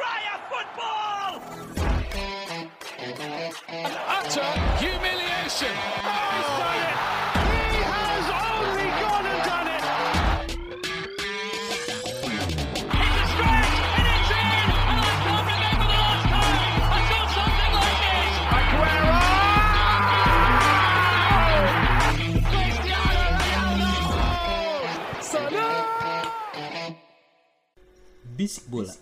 Raya football! An Utter humiliation. Oh, he's done it. He has only gone and done it. It's a stretch, and it's in! And I can't remember the last time I saw something like this! Aguero. Cristiano Ronaldo! Salah. Bisik bola.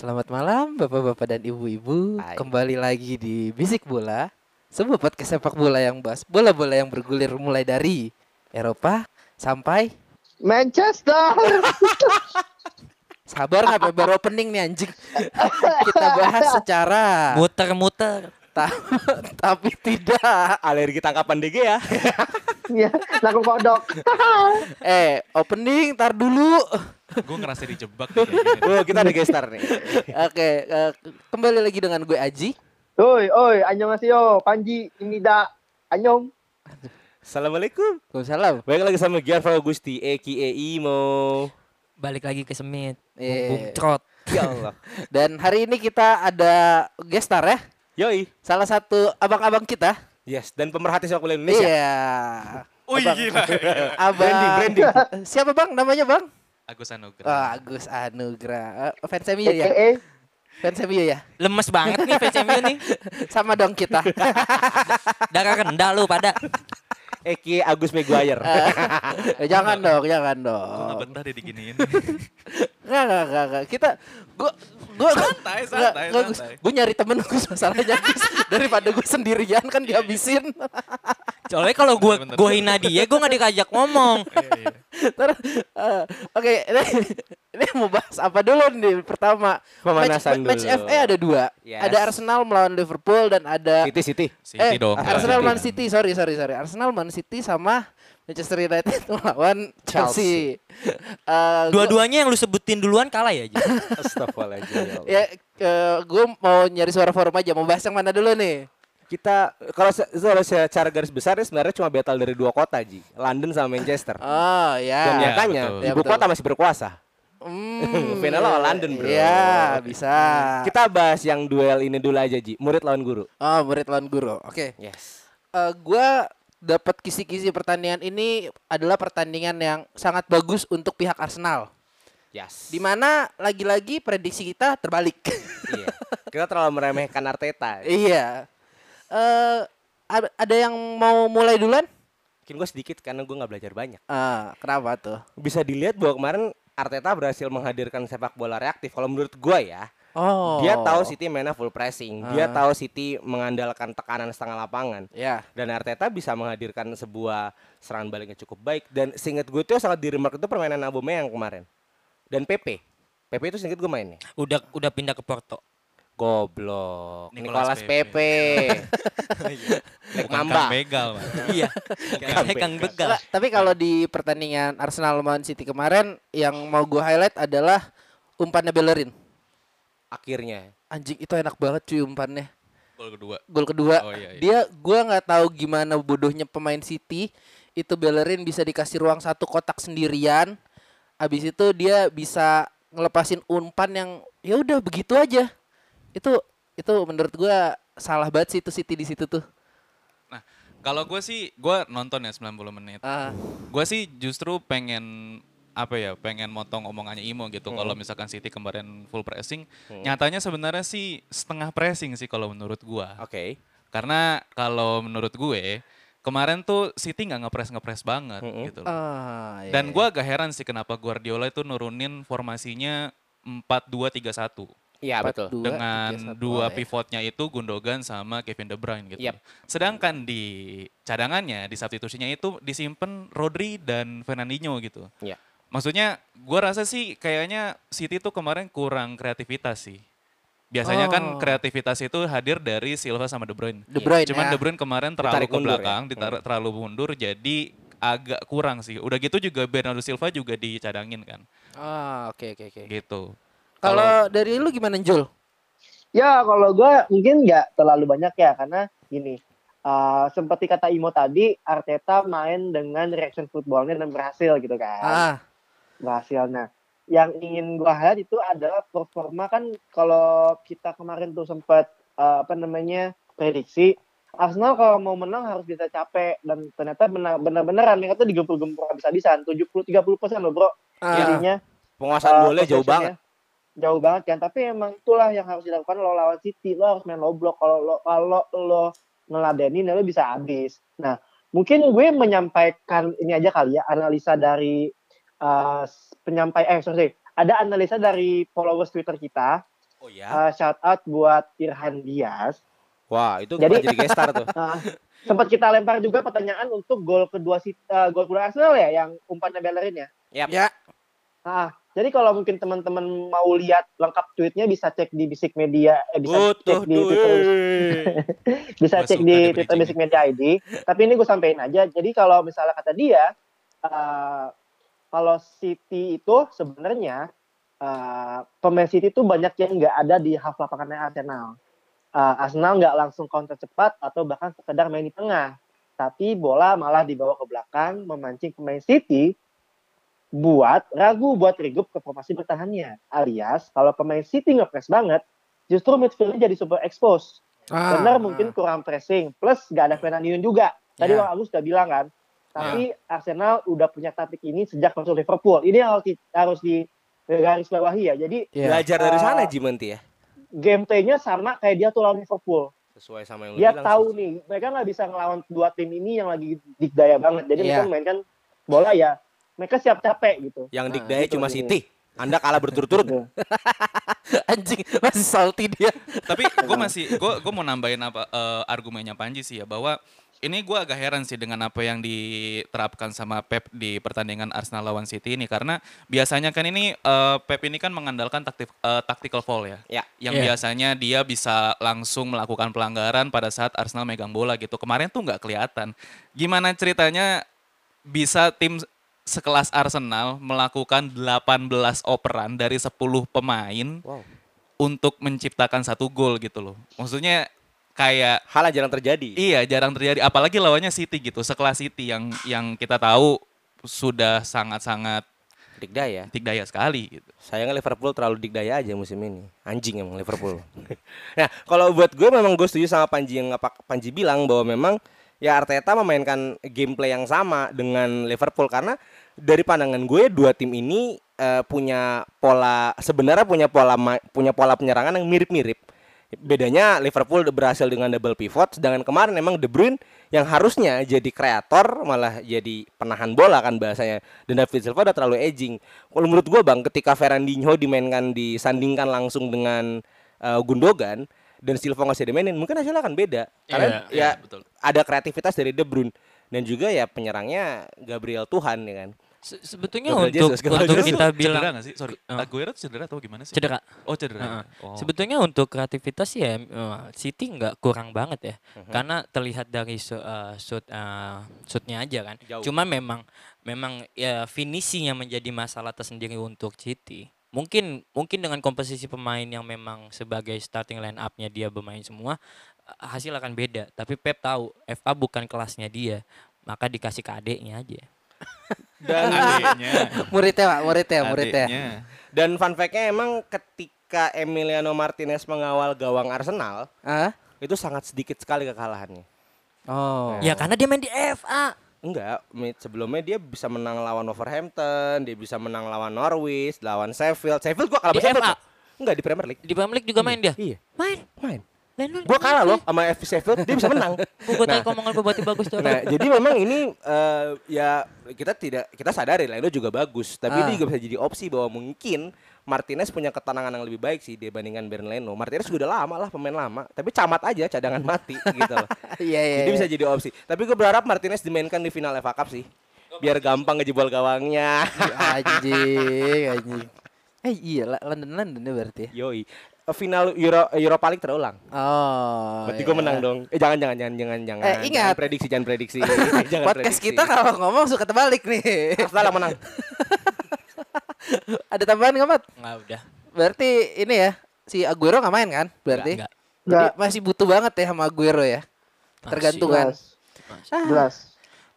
Selamat malam Bapak-bapak dan Ibu-ibu. Kembali lagi di Bisik Bola, sebuah podcast sepak bola yang bahas bola-bola yang bergulir mulai dari Eropa sampai Manchester. sabar nggak baru opening nih anjing. Kita bahas secara muter-muter ta- tapi tidak. Alergi tangkapan DG ya. Iya, laku kodok. Eh, opening tar dulu. Gue ngerasa dijebak nih. Oh, kita ada gestar nih. Oke, eh, kembali lagi dengan gue Aji. Oi, oi, annyeonghaseyo, Panji, Imida, Anyong. Assalamualaikum. Waalaikumsalam. Baik lagi sama Gianfranco Gusti, aka Imo. balik lagi ke semit Eh, bung trot Ya Allah. dan hari ini kita ada gestar ya. Yoi. Salah satu abang-abang kita. Yes, dan pemerhati sepak bola Indonesia. Iya. Wih Abang- gila. Abang. Branding, branding. Siapa bang? Namanya bang? Agus Anugrah. Oh, Agus Anugrah. Eh, fans MU ya? Fans MU ya? lemes banget nih PCMU nih Sama dong kita. darah rendah lu pada Eki Agus Maguire. Eh, jangan dong, jangan Gue gak dong. betah deh diginiin. Enggak, enggak, enggak, enggak. Kita gua gua Santai, santai, santai. Gue nyari temen Gus masalahnya Gus. Daripada gue sendirian kan dihabisin. soalnya kalau gua bentar. gua hina dia gua nggak dikajak ngomong Iya, iya. Eh, Oke, ini, ini mau bahas apa dulu nih pertama? Pemanasan match, match dulu. FA ada dua. Yes. Ada Arsenal melawan Liverpool dan ada City City. City eh, dong. Arsenal City. Man City, sorry sorry sorry. Arsenal Man City sama Manchester United melawan Chelsea. Eh, gua- dua-duanya yang lu sebutin duluan kalah ya Ji? Astagfirullahaladzim. ya Allah. Ya, gue mau nyari suara forum aja. Mau bahas yang mana dulu nih? Kita kalau se- kalau secara garis besar ini sebenarnya cuma battle dari dua kota, Ji. London sama Manchester. Oh ya. Dan Ya, nyatanya betul. Ya, ibu betul. kota masih berkuasa. Hmm, Final lawan London, bro. Iya, bisa. Kita bahas yang duel ini dulu aja, Ji. Murid lawan guru. Oh, murid lawan guru. Oke. Yes. Eh, gua dapat kisi-kisi pertandingan ini adalah pertandingan yang sangat bagus untuk pihak Arsenal. Yes. Di mana lagi-lagi prediksi kita terbalik. Iya. Kita terlalu meremehkan Arteta. iya. Eh ada- yang mau mulai duluan? Mungkin gue sedikit karena gue nggak belajar banyak. Ah, kenapa tuh? Bisa dilihat bahwa kemarin Arteta berhasil menghadirkan sepak bola reaktif. Kalau menurut gue ya, Oh. dia tahu City mainnya full pressing. Dia Ah. tahu City mengandalkan tekanan setengah lapangan. Ya. Dan Arteta bisa menghadirkan sebuah serangan baliknya cukup baik. Dan seingat gue tuh yang sangat di remark itu permainan Aubameyang kemarin. Dan PP. PP itu seingat gue mainnya. udah udah pindah ke Porto Goblok. Nicolas Nicolas Pepe. Lek Bukan ngambak. Kang Begal, iya Kang Begal tapi kalau di pertandingan Arsenal lawan City kemarin yang mau gue highlight adalah umpannya Bellerin. Akhirnya. Anjing itu enak banget cuy umpannya. Gol kedua. Gol kedua. Oh, iya, iya. Dia gua nggak tahu gimana bodohnya pemain City itu Bellerin bisa dikasih ruang satu kotak sendirian. Habis itu dia bisa ngelepasin umpan yang ya udah begitu aja. Itu itu menurut gua salah banget sih itu City di situ tuh. Nah, kalau gue sih, gue nonton ya 90 menit. Ah, Gue sih justru pengen apa ya pengen motong omongannya Imo gitu kalau misalkan City kemarin full pressing nyatanya sebenarnya sih setengah pressing sih kalau menurut gua Oke. karena kalau menurut gue kemarin tuh City nggak ngepres ngepres banget Mm-mm. gitu loh. ah, iya, dan iya. gua agak heran sih kenapa Guardiola itu nurunin formasinya 4-2-3-1 Iya Empat, betul. dua, dengan tiga, satu. dua Oh, ya. pivotnya itu Gundogan sama Kevin De Bruyne gitu. Yap. Sedangkan di cadangannya di substitusinya itu disimpan Rodri dan Fernandinho gitu. Iya. Maksudnya gua rasa sih kayaknya City tuh kemarin kurang kreativitas sih. Biasanya kan Oh. kreativitas itu hadir dari Silva sama De Bruyne. De Bruyne Cuman ya. De Bruyne kemarin terlalu Ditarik ke ya? belakang, ditar- terlalu mundur jadi agak kurang sih. Udah gitu juga Bernardo Silva juga dicadangin kan. Ah, oke oke oke. Gitu. Kalau dari lu gimana Jul? Ya kalau gue mungkin nggak terlalu banyak ya karena gini. eh, seperti kata Imo tadi, Arteta main dengan reaction footballnya dan berhasil gitu kan. Ah, Berhasil. Nah, yang ingin gua highlight itu adalah performa kan kalau kita kemarin tuh sempat eh, apa namanya prediksi Arsenal kalau mau menang harus bisa capek dan ternyata benar benar beneran mereka tuh digempur-gempur habis-habisan 70 30 persen loh bro Ah. jadinya Penguasaan eh, bola jauh banget. jauh banget kan tapi emang itulah yang harus dilakukan lo lawan City lo harus main low block kalau lo kalau lo ngeladenin ya lo bisa habis nah mungkin gue menyampaikan ini aja kali ya analisa dari eh, penyampai eh sorry ada analisa dari followers Twitter kita Oh ya. Eh, shout out buat Irhan Diaz Wah, itu Jadi- jadi, gestar tuh. Nah, sempat kita lempar juga pertanyaan untuk gol kedua si eh, gol kedua Arsenal ya yang umpannya Bellerin ya Yap. Ya, Nah, jadi kalau mungkin teman-teman mau lihat lengkap tweetnya bisa cek di Bisik Media, eh, bisa Butuh cek di Twitter, bisa cek di Twitter. Basic Media ID. Tapi ini gue sampein aja. Jadi kalau misalnya kata dia, eh, kalau City itu sebenarnya eh, pemain City itu banyak yang nggak ada di half lapangannya Arsenal. Eh, Arsenal nggak langsung counter cepat atau bahkan sekedar main di tengah. Tapi bola malah dibawa ke belakang, memancing pemain City buat ragu buat regup ke formasi bertahannya. Alias kalau pemain City nge-press banget, justru midfieldnya jadi super expose. Ah, Benar mungkin kurang pressing, plus gak ada Fernandinho juga. Tadi Ya. Bang Agus udah bilang kan. Tapi Arsenal udah punya taktik ini sejak masuk Liverpool. Ini yang harus di, harus di garis bawahi ya. Jadi Iya. Belajar dari Eh, sana Jimanti ya. game play-nya sama kayak dia tuh lawan Liverpool. Sesuai sama yang lu Dia bilang. tahu sih. nih, mereka nggak bisa ngelawan dua tim ini yang lagi dikdaya banget. Jadi Iya. mereka mainkan bola ya, mereka siap capek gitu. Yang Nah, dikdaya gitu cuma ini. City. Anda kalah berturut-turut. Anjing masih salty dia. Tapi gue masih gue gue mau nambahin apa eh, argumennya Panji sih ya bahwa ini gue agak heran sih dengan apa yang diterapkan sama Pep di pertandingan Arsenal lawan City ini karena biasanya kan ini eh, Pep ini kan mengandalkan taktik eh, tactical foul ya. Ya. Yang Iya. biasanya dia bisa langsung melakukan pelanggaran pada saat Arsenal megang bola gitu. Kemarin tuh nggak kelihatan. Gimana ceritanya bisa tim sekelas Arsenal melakukan 18 operan dari 10 pemain Wow. untuk menciptakan satu gol gitu loh. Maksudnya kayak Hal yang jarang terjadi. iya jarang terjadi apalagi lawannya City gitu, sekelas City yang yang kita tahu sudah sangat-sangat Dikdaya. dikdaya sekali gitu. Sayangnya Liverpool terlalu dikdaya aja musim ini. Anjing emang Liverpool. nah, kalau buat gue memang gue setuju sama Panji yang apa Panji bilang bahwa memang ya Arteta memainkan gameplay yang sama dengan Liverpool karena dari pandangan gue dua tim ini eh, punya pola sebenarnya punya pola punya pola penyerangan yang mirip-mirip. Bedanya Liverpool berhasil dengan double pivot sedangkan kemarin memang De Bruyne yang harusnya jadi kreator malah jadi penahan bola kan bahasanya dan David Silva udah terlalu edging. Kalau menurut gua Bang ketika Fernandinho dimainkan disandingkan langsung dengan eh, Gundogan dan Silva nggak dimainin mungkin hasilnya akan beda. Karena Iya, iya, ya betul. ada kreativitas dari De Bruyne dan juga ya penyerangnya Gabriel Tuhan ya kan. Se- Sebetulnya Gabriel untuk Jesus, untuk Jesus kita Cedera bilang nggak sih? Sorry, Eh. Aguero tuh cedera atau gimana sih? cedera. Oh cedera. Heeh. Oh. Sebetulnya untuk kreativitas ya eh, City nggak kurang banget ya. Mhm. Karena terlihat dari su- eh, shoot eh, shootnya aja kan. Jauh. Cuma memang memang ya finishing yang menjadi masalah tersendiri untuk City. Mungkin mungkin dengan komposisi pemain yang memang sebagai starting line up-nya dia bermain semua hasil akan beda. Tapi Pep tahu FA bukan kelasnya dia, maka dikasih ke adeknya aja. Dan adiknya. Muridnya, Pak, muridnya, muridnya. adiknya. dan fun fact-nya emang ketika Emiliano Martinez mengawal gawang Arsenal Ah? itu sangat sedikit sekali kekalahannya. Oh. Ya karena dia main di FA. Enggak, sebelumnya dia bisa menang lawan Wolverhampton, dia bisa menang lawan Norwich, lawan Sheffield. Sheffield gua kalah Di Sheffield. FA? Enggak di Premier League. Di Premier League juga main dia. Iya, Main. main. Gua kalah loh sama FC Sheffield, dia bisa menang. Gue tanya omongan berarti bagus tuh. Nah, jadi memang ini eh, ya kita tidak kita sadari Leno juga bagus, tapi Ah. ini juga bisa jadi opsi bahwa mungkin Martinez punya ketenangan yang lebih baik sih dibandingkan Bern Leno. Martinez juga udah lama lah pemain lama, tapi camat aja cadangan mati gitu loh. Iya, iya. Jadi iya. bisa jadi opsi. Tapi gue berharap Martinez dimainkan di final FA Cup sih. Biar gampang ngejebol gawangnya. anjing, anjing. Eh iya, London London ya berarti. ya? Yoi. Final Euro Europa League terulang. Oh. Berarti iya. gue menang dong. Eh jangan jangan jangan jangan jangan. Eh, Jangan ingat. prediksi jangan prediksi. jangan Podcast prediksi. kita kalau ngomong suka terbalik nih. Arsenal yang menang. Ada tambahan nggak, Mat? Enggak udah. Berarti ini ya, si Aguero nggak main kan? Berarti Enggak. Jadi Nggak. masih butuh banget ya sama Aguero ya. Tergantung kan. Jelas. Jelas.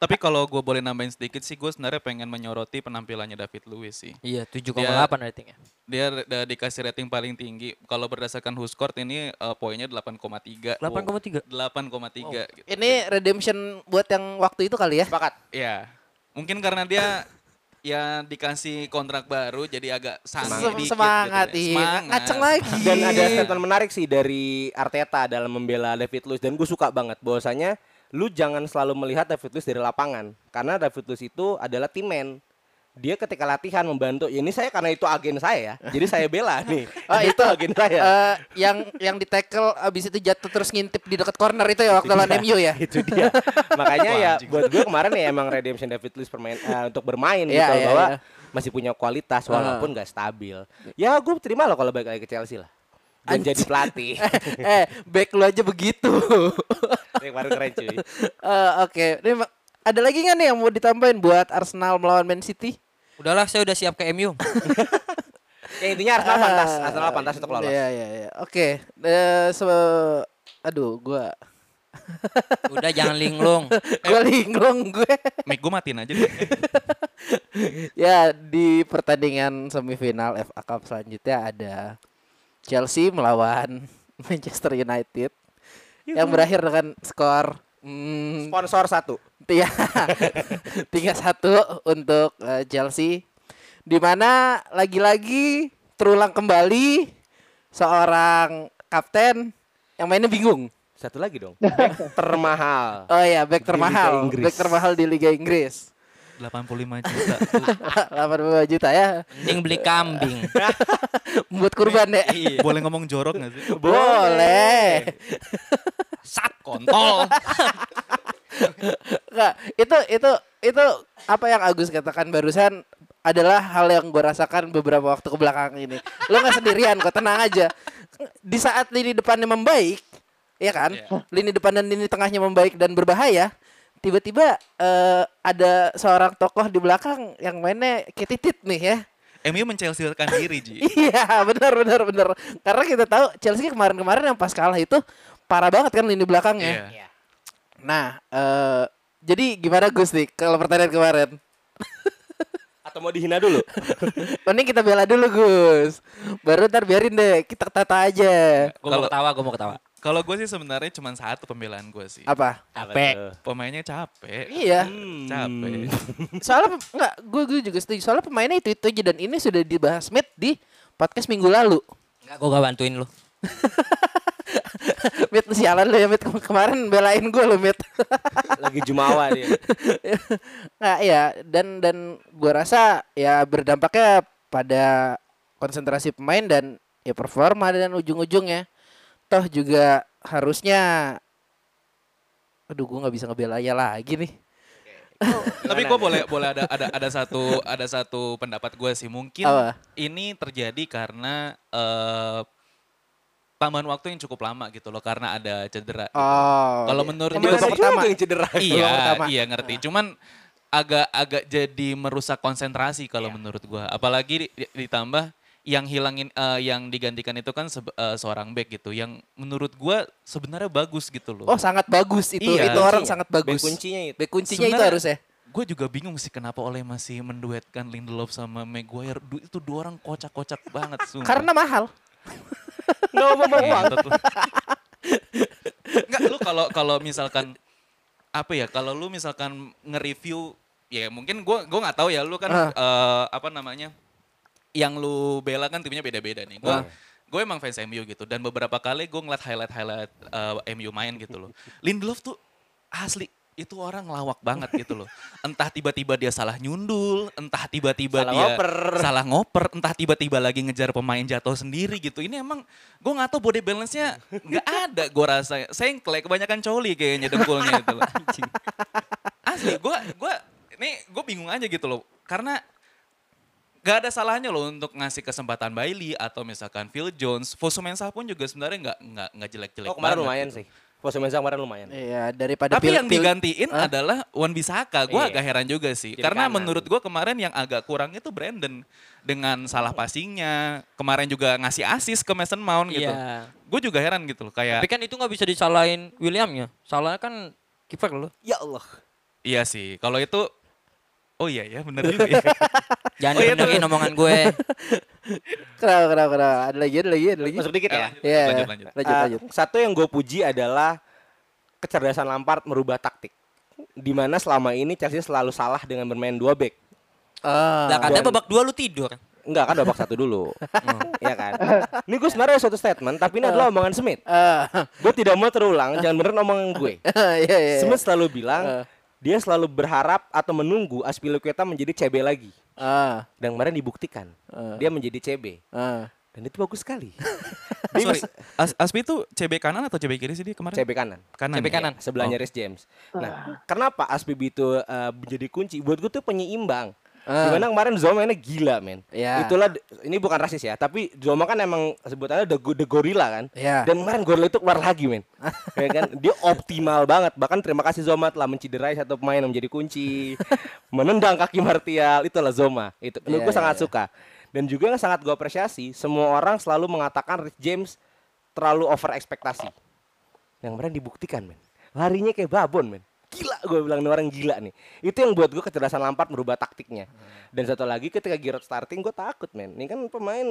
Tapi kalau gue boleh nambahin sedikit sih, gue sebenarnya pengen menyoroti penampilannya David Luiz sih. Iya, 7,8 Dia- ratingnya. Dia udah dikasih rating paling tinggi. Kalau berdasarkan WhoScored ini eh, poinnya 8,3. 8,3. 8,3 gitu. Ini redemption buat yang waktu itu kali ya. Sepakat. Ya, mungkin karena dia ya dikasih kontrak baru jadi agak sangat Sem- dikit semangat, gitu ya. iya. Semangat. Ngaceng lagi. Dan ada statement menarik sih dari Arteta dalam membela David Luiz dan gue suka banget bahwasanya lu jangan selalu melihat David Luiz dari lapangan karena David Luiz itu adalah tim man. Dia ketika latihan membantu, ya ini saya karena itu agen saya ya. Jadi saya bela nih. Oh, itu agen saya. Eh, yang yang di tackle abis itu jatuh terus ngintip di dekat corner itu ya waktu lawan MU ya. itu dia. Makanya Wah, ya anjing. buat gue kemarin ya emang redemption David Luiz permain eh, untuk bermain Iya, gitu iya, bahwa iya. masih punya kualitas walaupun gak stabil. Ya gue terima loh kalau balik lagi ke Chelsea lah. Dan jadi pelatih. eh, back lu aja begitu. Yang kemarin keren cuy. Eh, Oke, Ini ma- ada lagi nggak nih yang mau ditambahin buat Arsenal melawan Man City? Udahlah, saya udah siap ke MU. Ya intinya Arsenal pantas, Arsenal pantas untuk lolos. Iya iya iya. Oke. Eh, se- aduh, gua Udah jangan linglung. gua linglung gue. Mic gue matiin aja deh. ya di pertandingan semifinal FA Cup selanjutnya ada Chelsea melawan Manchester United. Yang berakhir dengan skor hmm, Sponsor satu. tiga tiga satu untuk eh, Chelsea. Di mana lagi-lagi terulang kembali seorang kapten yang mainnya bingung. Satu lagi dong. Back termahal. oh ya back termahal. Back termahal di Liga Inggris 85 juta. 85 juta ya Mending beli kambing. buat kurban ya Boleh ngomong jorok gak sih? boleh Sat kontol. Enggak, itu itu itu apa yang Agus katakan barusan adalah hal yang gue rasakan beberapa waktu ke belakang ini. Lo nggak sendirian, kok tenang aja. Di saat lini depannya membaik, ya kan? Iya. Lini depan dan lini tengahnya membaik dan berbahaya, tiba-tiba eh, ada seorang tokoh di belakang yang mainnya kayak titit nih ya. MU menchelseakan diri, Ji. Iya, benar benar benar. Karena kita tahu Chelsea kemarin-kemarin yang pas kalah itu parah banget kan lini belakangnya. Iya. Nah, eh jadi gimana Gus nih kalau pertandingan kemarin? Atau mau dihina dulu? Mending kita bela dulu Gus. Baru ntar biarin deh, kita tata aja. Gue mau ketawa, gue mau ketawa. Kalau gue sih sebenarnya cuma satu pembelaan gue sih. Apa? Capek. Pemainnya capek. Iya. Capek. Soalnya pem- enggak, gue gue juga setuju. Soalnya pemainnya itu itu aja dan ini sudah dibahas Mit di podcast minggu lalu. Enggak, gue gak bantuin lu. Mit sialan lu ya Mit Kem- kemarin belain gue lu Mit. Lagi jumawa dia. nah iya dan dan gue rasa ya berdampaknya pada konsentrasi pemain dan ya performa dan ujung-ujungnya toh juga harusnya aduh gue nggak bisa ngebela ya lagi nih Tapi gue boleh boleh ada ada ada satu ada satu pendapat gue sih mungkin Apa? ini terjadi karena eh tambahan waktu yang cukup lama gitu loh karena ada cedera. gitu. oh Kalau iya. menurut Yang gue pertama yang cedera. iya, pertama. iya ngerti. Cuman agak-agak jadi merusak konsentrasi kalau Iya. menurut gua. Apalagi di- ditambah yang hilangin eh, yang digantikan itu kan eh, seorang back gitu yang menurut gua sebenarnya bagus gitu loh. oh sangat bagus itu Iya. itu orang sangat bagus Back kuncinya itu. Back kuncinya itu Sebenarnya- harusnya Gue juga bingung sih kenapa Oleh masih menduetkan Lindelof sama Maguire. Du- Itu dua orang kocak-kocak banget sumpah. karena mahal Nggak mau mau uang. Enggak, lu kalau kalau misalkan apa ya? Kalau lu misalkan nge-review ya mungkin gua gua nggak tahu ya lu kan Ah. eh, apa namanya? Yang lu bela kan timnya beda-beda nih. Gua gue emang fans MU gitu dan beberapa kali gue ngeliat highlight-highlight eh, MU main gitu loh. Lindelof tuh asli itu orang lawak banget gitu loh. Entah tiba-tiba dia salah nyundul, entah tiba-tiba Salah dia ngoper. salah ngoper, entah tiba-tiba lagi ngejar pemain jatuh sendiri gitu. Ini emang gue nggak tahu body balance-nya nggak ada gue rasa. Sengklek kebanyakan coli kayaknya dengkulnya itu. loh. Asli gue gue ini gue bingung aja gitu loh. Karena Gak ada salahnya loh untuk ngasih kesempatan Bailey atau misalkan Phil Jones. Fosu Mensah pun juga sebenarnya nggak nggak nggak jelek-jelek Oh kemarin banget lumayan gitu. sih. Fosu Mensah kemarin lumayan. iya daripada Tapi pil- yang digantiin Hah? adalah Wan Bisaka. Gue Iya. agak heran juga sih. Kiri Karena kanan. menurut gue kemarin yang agak kurang itu Brandon. Dengan salah passingnya. Kemarin juga ngasih assist ke Mason Mount gitu. Iya. Gue juga heran gitu loh. Kayak Tapi kan itu nggak bisa disalahin Williamnya. Salahnya kan kiper lo. Ya Allah. Iya sih. Kalau itu Oh iya ya, benar juga. ya. Jangan Oh, iya, dibenerin omongan gue. Kenapa, kenapa, kenapa? Ada lagi, ada lagi, ada lagi. Masuk dikit ya. Iya, Lanjut, lanjut. lanjut, Eh, lanjut. Satu yang gue puji adalah kecerdasan Lampard merubah taktik. Di mana selama ini Chelsea selalu salah dengan bermain dua back. Ah, Lah dan- babak dua lu tidur. Enggak kan babak satu dulu. Iya kan. Ini gue sebenarnya suatu statement, tapi ini adalah omongan Smith. ah, Gue tidak mau terulang, jangan beneran omongan gue. iya, iya. Smith selalu bilang. Dia selalu berharap atau menunggu Aspilicueta menjadi CB lagi. Ah, Dan kemarin dibuktikan Eh. dia menjadi CB. ah. Dan itu bagus sekali. Sorry, As Aspi itu CB kanan atau CB kiri sih dia kemarin? CB kanan. Kanan. CB ya? kanan. Sebelahnya Rhys James. Nah, kenapa Aspi itu eh, menjadi kunci? Buat gue tuh penyeimbang. Ah. Di mana kemarin Zoma mainnya gila men. Iya. Itulah ini bukan rasis ya Tapi Zoma kan emang sebutannya the, the gorilla kan. Iya. Dan kemarin gorilla itu keluar lagi men. Ya kan? Dia optimal banget. Bahkan terima kasih Zoma telah menciderai satu pemain yang menjadi kunci Menendang kaki Martial. Itulah Zoma. Itu Iya, gue sangat iya. suka. Dan juga yang sangat gue apresiasi Semua orang selalu mengatakan Rich James Terlalu over ekspektasi. Yang kemarin dibuktikan men. Larinya kayak babon men Gila gue bilang ini orang gila nih. Itu yang buat gue kecerdasan Lampard merubah taktiknya. Dan satu lagi ketika Giroud starting gue takut men. Ini kan pemain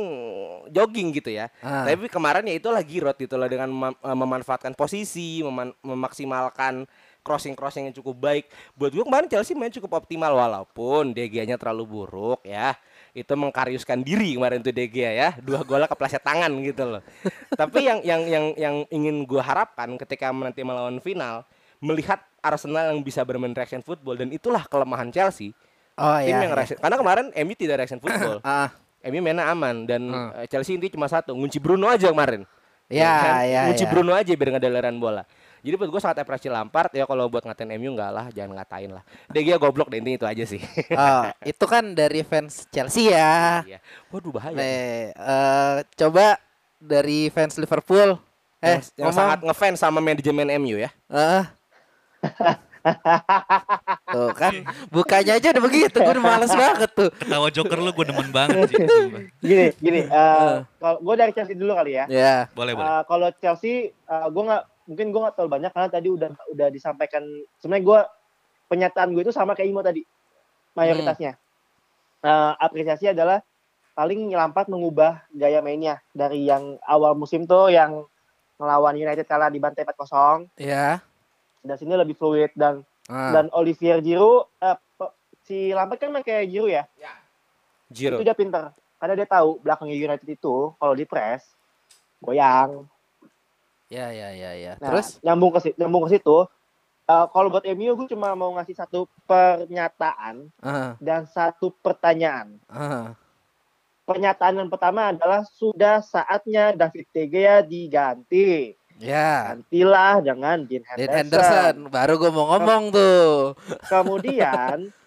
jogging gitu ya. Ah. Tapi kemarin ya itulah Giroud itulah Dengan mem- eh, memanfaatkan posisi meman- Memaksimalkan crossing-crossing yang cukup baik. Buat gue kemarin Chelsea main cukup optimal Walaupun DG-nya terlalu buruk ya. Itu mengkariuskan diri kemarin tuh Gea ya. Dua golnya kepleset tangan gitu loh. Tapi yang yang yang yang ingin gue harapkan ketika nanti melawan final melihat Arsenal yang bisa bermain reaction football dan itulah kelemahan Chelsea Oh tim iya. yang iya. reaction karena kemarin MU tidak reaction football Ah, MU mainnya aman dan eh, Chelsea inti cuma satu ngunci Bruno aja kemarin Ya, kan? ya, ngunci ya. Bruno aja biar nggak ada bola jadi buat gue sangat apresiasi Lampard ya kalau buat ngatain MU enggak lah jangan ngatain lah De Gea goblok deh intinya itu aja sih oh, itu kan dari fans Chelsea ya. Iya. waduh bahaya Nih, eh, coba dari fans Liverpool. Eh, yang, yang sangat ngefans sama manajemen MU ya Ah. Tuh kan bukanya aja udah begitu gue udah males banget tuh Ketawa Joker lu gue demen banget sih. Gini, gini. eh, kalau gue dari Chelsea dulu kali ya. ya Boleh, boleh. Eh, kalau Chelsea, eh, gue nggak mungkin gue nggak terlalu banyak karena tadi udah udah disampaikan. Sebenarnya gue pernyataan gue itu sama kayak Imo tadi mayoritasnya. Eh, apresiasi adalah paling Lampard mengubah gaya mainnya dari yang awal musim tuh yang melawan United kalah di bantai 4-0 ya dan sini lebih fluid dan Ah. dan Olivier Giroud eh, pe- si Lampard kan main kayak Giroud ya Giroud itu dia pinter karena dia tahu belakangnya United itu kalau di press goyang ya ya ya ya Nah, terus nyambung ke nyambung ke situ. Eh, kalau buat MU gue cuma mau ngasih satu pernyataan ah, dan satu pertanyaan. ah. Pernyataan yang pertama adalah sudah saatnya David De Gea diganti. Ya Gantilah dengan Dean Dean Henderson. Henderson baru gue mau ngomong tuh Kemudian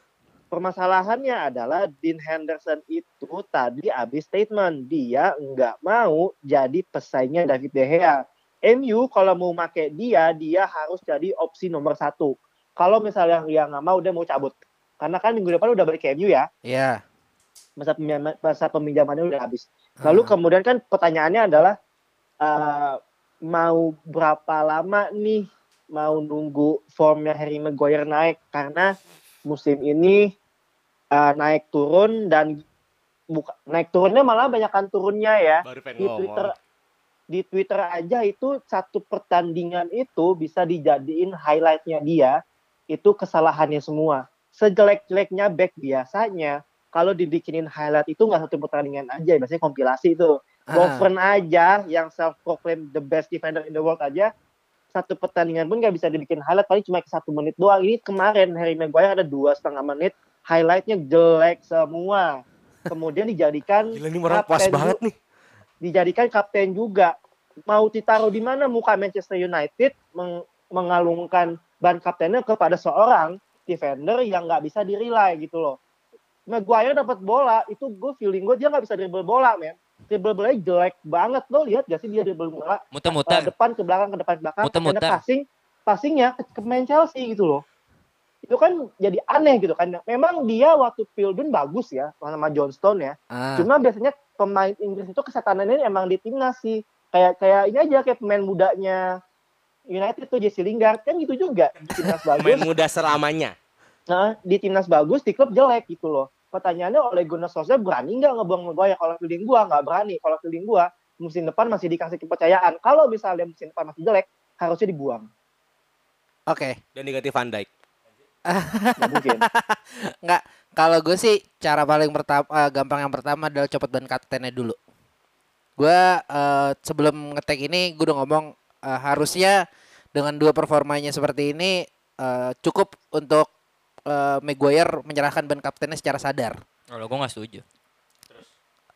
permasalahannya adalah Dean Henderson itu tadi habis statement dia nggak mau jadi pesaingnya David De Gea. MU kalau mau make dia, dia harus jadi opsi nomor satu. Kalau misalnya dia nggak mau, dia mau cabut. Karena kan minggu depan udah balik ke MU ya, ya masa pinjaman masa peminjamannya udah habis. Lalu Ah. kemudian kan pertanyaannya adalah eh, mau berapa lama nih mau nunggu formnya Harry Maguire naik? Karena musim ini eh, naik turun dan buka, naik turunnya malah banyakkan turunnya ya. Baru di Twitter di Twitter aja itu satu pertandingan itu bisa dijadiin highlightnya dia itu kesalahannya semua. Sejelek-jeleknya back biasanya. Kalau dibikinin highlight itu nggak satu pertandingan aja biasanya kompilasi itu. Lovren aja yang self proclaim the best defender in the world aja satu pertandingan pun nggak bisa dibikin highlight paling cuma satu menit doang. Ini kemarin Harry Maguire ada dua setengah menit highlightnya jelek semua. Kemudian dijadikan Gila ini orang kapten banget nih. dijadikan kapten juga. Mau ditaruh di mana muka Manchester United meng- mengalungkan ban kaptennya kepada seorang defender yang nggak bisa dirilai gitu loh. Maguire dapat bola itu gue feeling gue dia nggak bisa dribble bola men dribble bolanya jelek banget lo lihat gak sih dia dribble bola Eh, Muter-muter. depan ke belakang ke depan ke belakang Muter-muter. Karena passing passingnya ke, ke main Chelsea gitu loh itu kan jadi aneh gitu kan memang dia waktu Pildun bagus ya sama Johnston ya Ah. cuma biasanya pemain Inggris itu kesetanannya emang di timnas sih kayak kayak ini aja kayak pemain mudanya United tuh Jesse Lingard kan gitu juga di timnas bagus muda selamanya. Nah, di timnas bagus, di klub jelek gitu loh. Pertanyaannya oleh Gunnar Solskjaer berani nggak ngebuang Maguire? Kalau feeling gua nggak berani. Kalau feeling gua musim depan masih dikasih kepercayaan. Kalau misalnya musim depan masih jelek, harusnya dibuang. Oke. Dan diganti Van Dijk. Nggak mungkin. Nggak, kalau gue sih cara paling pertama gampang yang pertama adalah copot ban kaptennya dulu. Gue eh, sebelum ngetek ini gue udah ngomong eh, harusnya dengan dua performanya seperti ini eh, cukup untuk eh, Maguire menyerahkan ban kaptennya secara sadar. Kalau gue nggak setuju.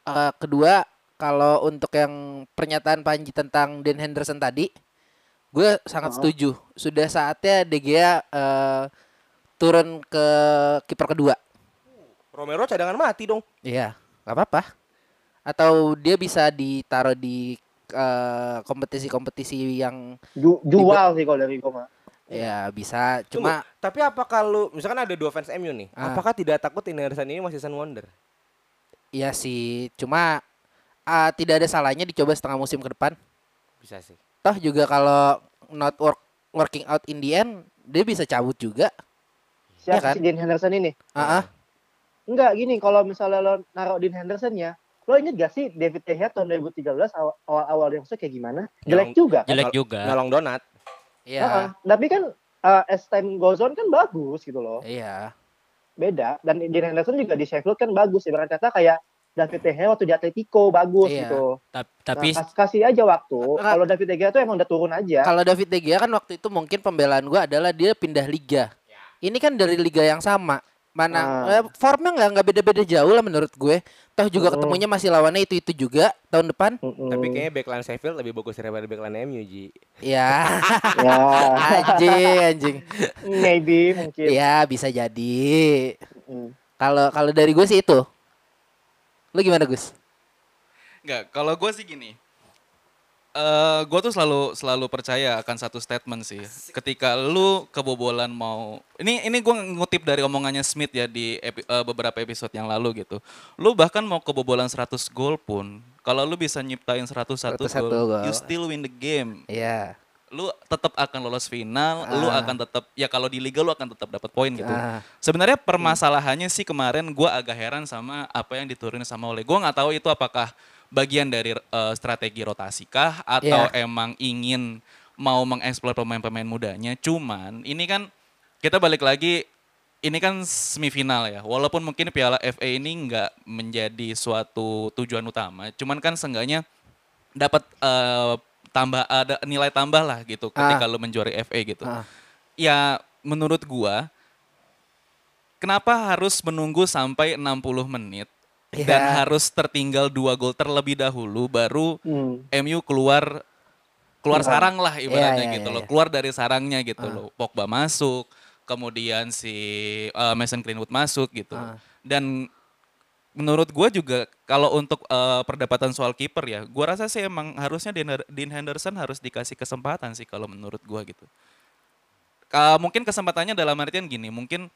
Eh, kedua, kalau untuk yang pernyataan Panji tentang Dan Henderson tadi, gue sangat Oh. setuju. Sudah saatnya De Gea eh, turun ke kiper kedua. Romero cadangan mati dong. Iya, nggak apa-apa. Atau dia bisa ditaruh di kompetisi-kompetisi yang Ju- jual sih kalau dari gua mah. Ya bisa. Tunggu, Cuma tapi apakah lu misalkan ada dua fans MU nih, Ah. apakah tidak takut Henderson ini masih season wonder? iya sih. Cuma ah, tidak ada salahnya dicoba setengah musim ke depan. Bisa sih. Toh juga kalau not work, working out in the end, dia bisa cabut juga. Siapa Iya kan? si Dean Henderson ini? Ah, ah. Enggak gini, kalau misalnya lo naruh Dean Henderson ya, lo inget gak sih David De Gea tahun 2013 awal- awal-awal yang kayak gimana? Jelek juga. kan? Jelek juga. Nyolong donat. Iya. Heeh. Tapi kan uh, as time goes on kan bagus gitu loh. Iya. Beda. Dan Dean Henderson juga di Sheffield kan bagus. Ibarat kata kayak David De Gea waktu di Atletico bagus Iya. gitu. Ta- Nah, Tapi kas- kasih aja waktu. Kalau David De Gea tuh emang udah turun aja. Kalau David De Gea kan waktu itu mungkin pembelaan gua adalah dia pindah liga. Ini kan dari liga yang sama. Mana Ah. eh, formnya nggak nggak beda-beda jauh lah menurut gue. Toh juga Mm. ketemunya masih lawannya itu-itu juga tahun depan. Mm-mm. Tapi kayaknya backline Sheffield lebih bagus daripada backline MU, Ji. Ya, ya anjing, anjing. maybe mungkin. Ya, bisa jadi. Kalau kalau dari gue sih itu. Lu gimana, Gus? Enggak, kalau gue sih gini. Eh gue tuh selalu selalu percaya akan satu statement sih. Ketika lu kebobolan mau, ini ini gue ngutip dari omongannya Smith ya di epi- eh, beberapa episode yang lalu gitu. Lu bahkan mau kebobolan 100 gol pun, kalau lu bisa nyiptain 101 101 gol, you still win the game. Iya. Lu tetap akan lolos final, lu Ah. akan tetap ya kalau di liga lu akan tetap dapat poin gitu. Ah. Sebenarnya permasalahannya sih kemarin gua agak heran sama apa yang diturunin sama oleh. Gua nggak tahu itu apakah bagian dari eh, strategi rotasi kah atau Iya. emang ingin mau mengeksplor pemain-pemain mudanya. Cuman ini kan kita balik lagi ini kan semifinal ya. Walaupun mungkin Piala FA ini nggak menjadi suatu tujuan utama, cuman kan seenggaknya dapat eh, tambah ada nilai tambah lah gitu ketika lu menjuari FA gitu Ah. ya menurut gua kenapa harus menunggu sampai 60 menit dan Ya. harus tertinggal dua gol terlebih dahulu baru Hmm. MU keluar keluar Keluar. sarang lah ibaratnya Iya, iya, gitu iya, loh iya. keluar dari sarangnya gitu Ah. loh Pogba masuk kemudian si eh, Mason Greenwood masuk gitu Ah. dan menurut gua juga kalau untuk eh, perdebatan soal kiper ya gua rasa sih emang harusnya Dean Henderson harus dikasih kesempatan sih kalau menurut gua gitu Ka- mungkin kesempatannya dalam artian gini, mungkin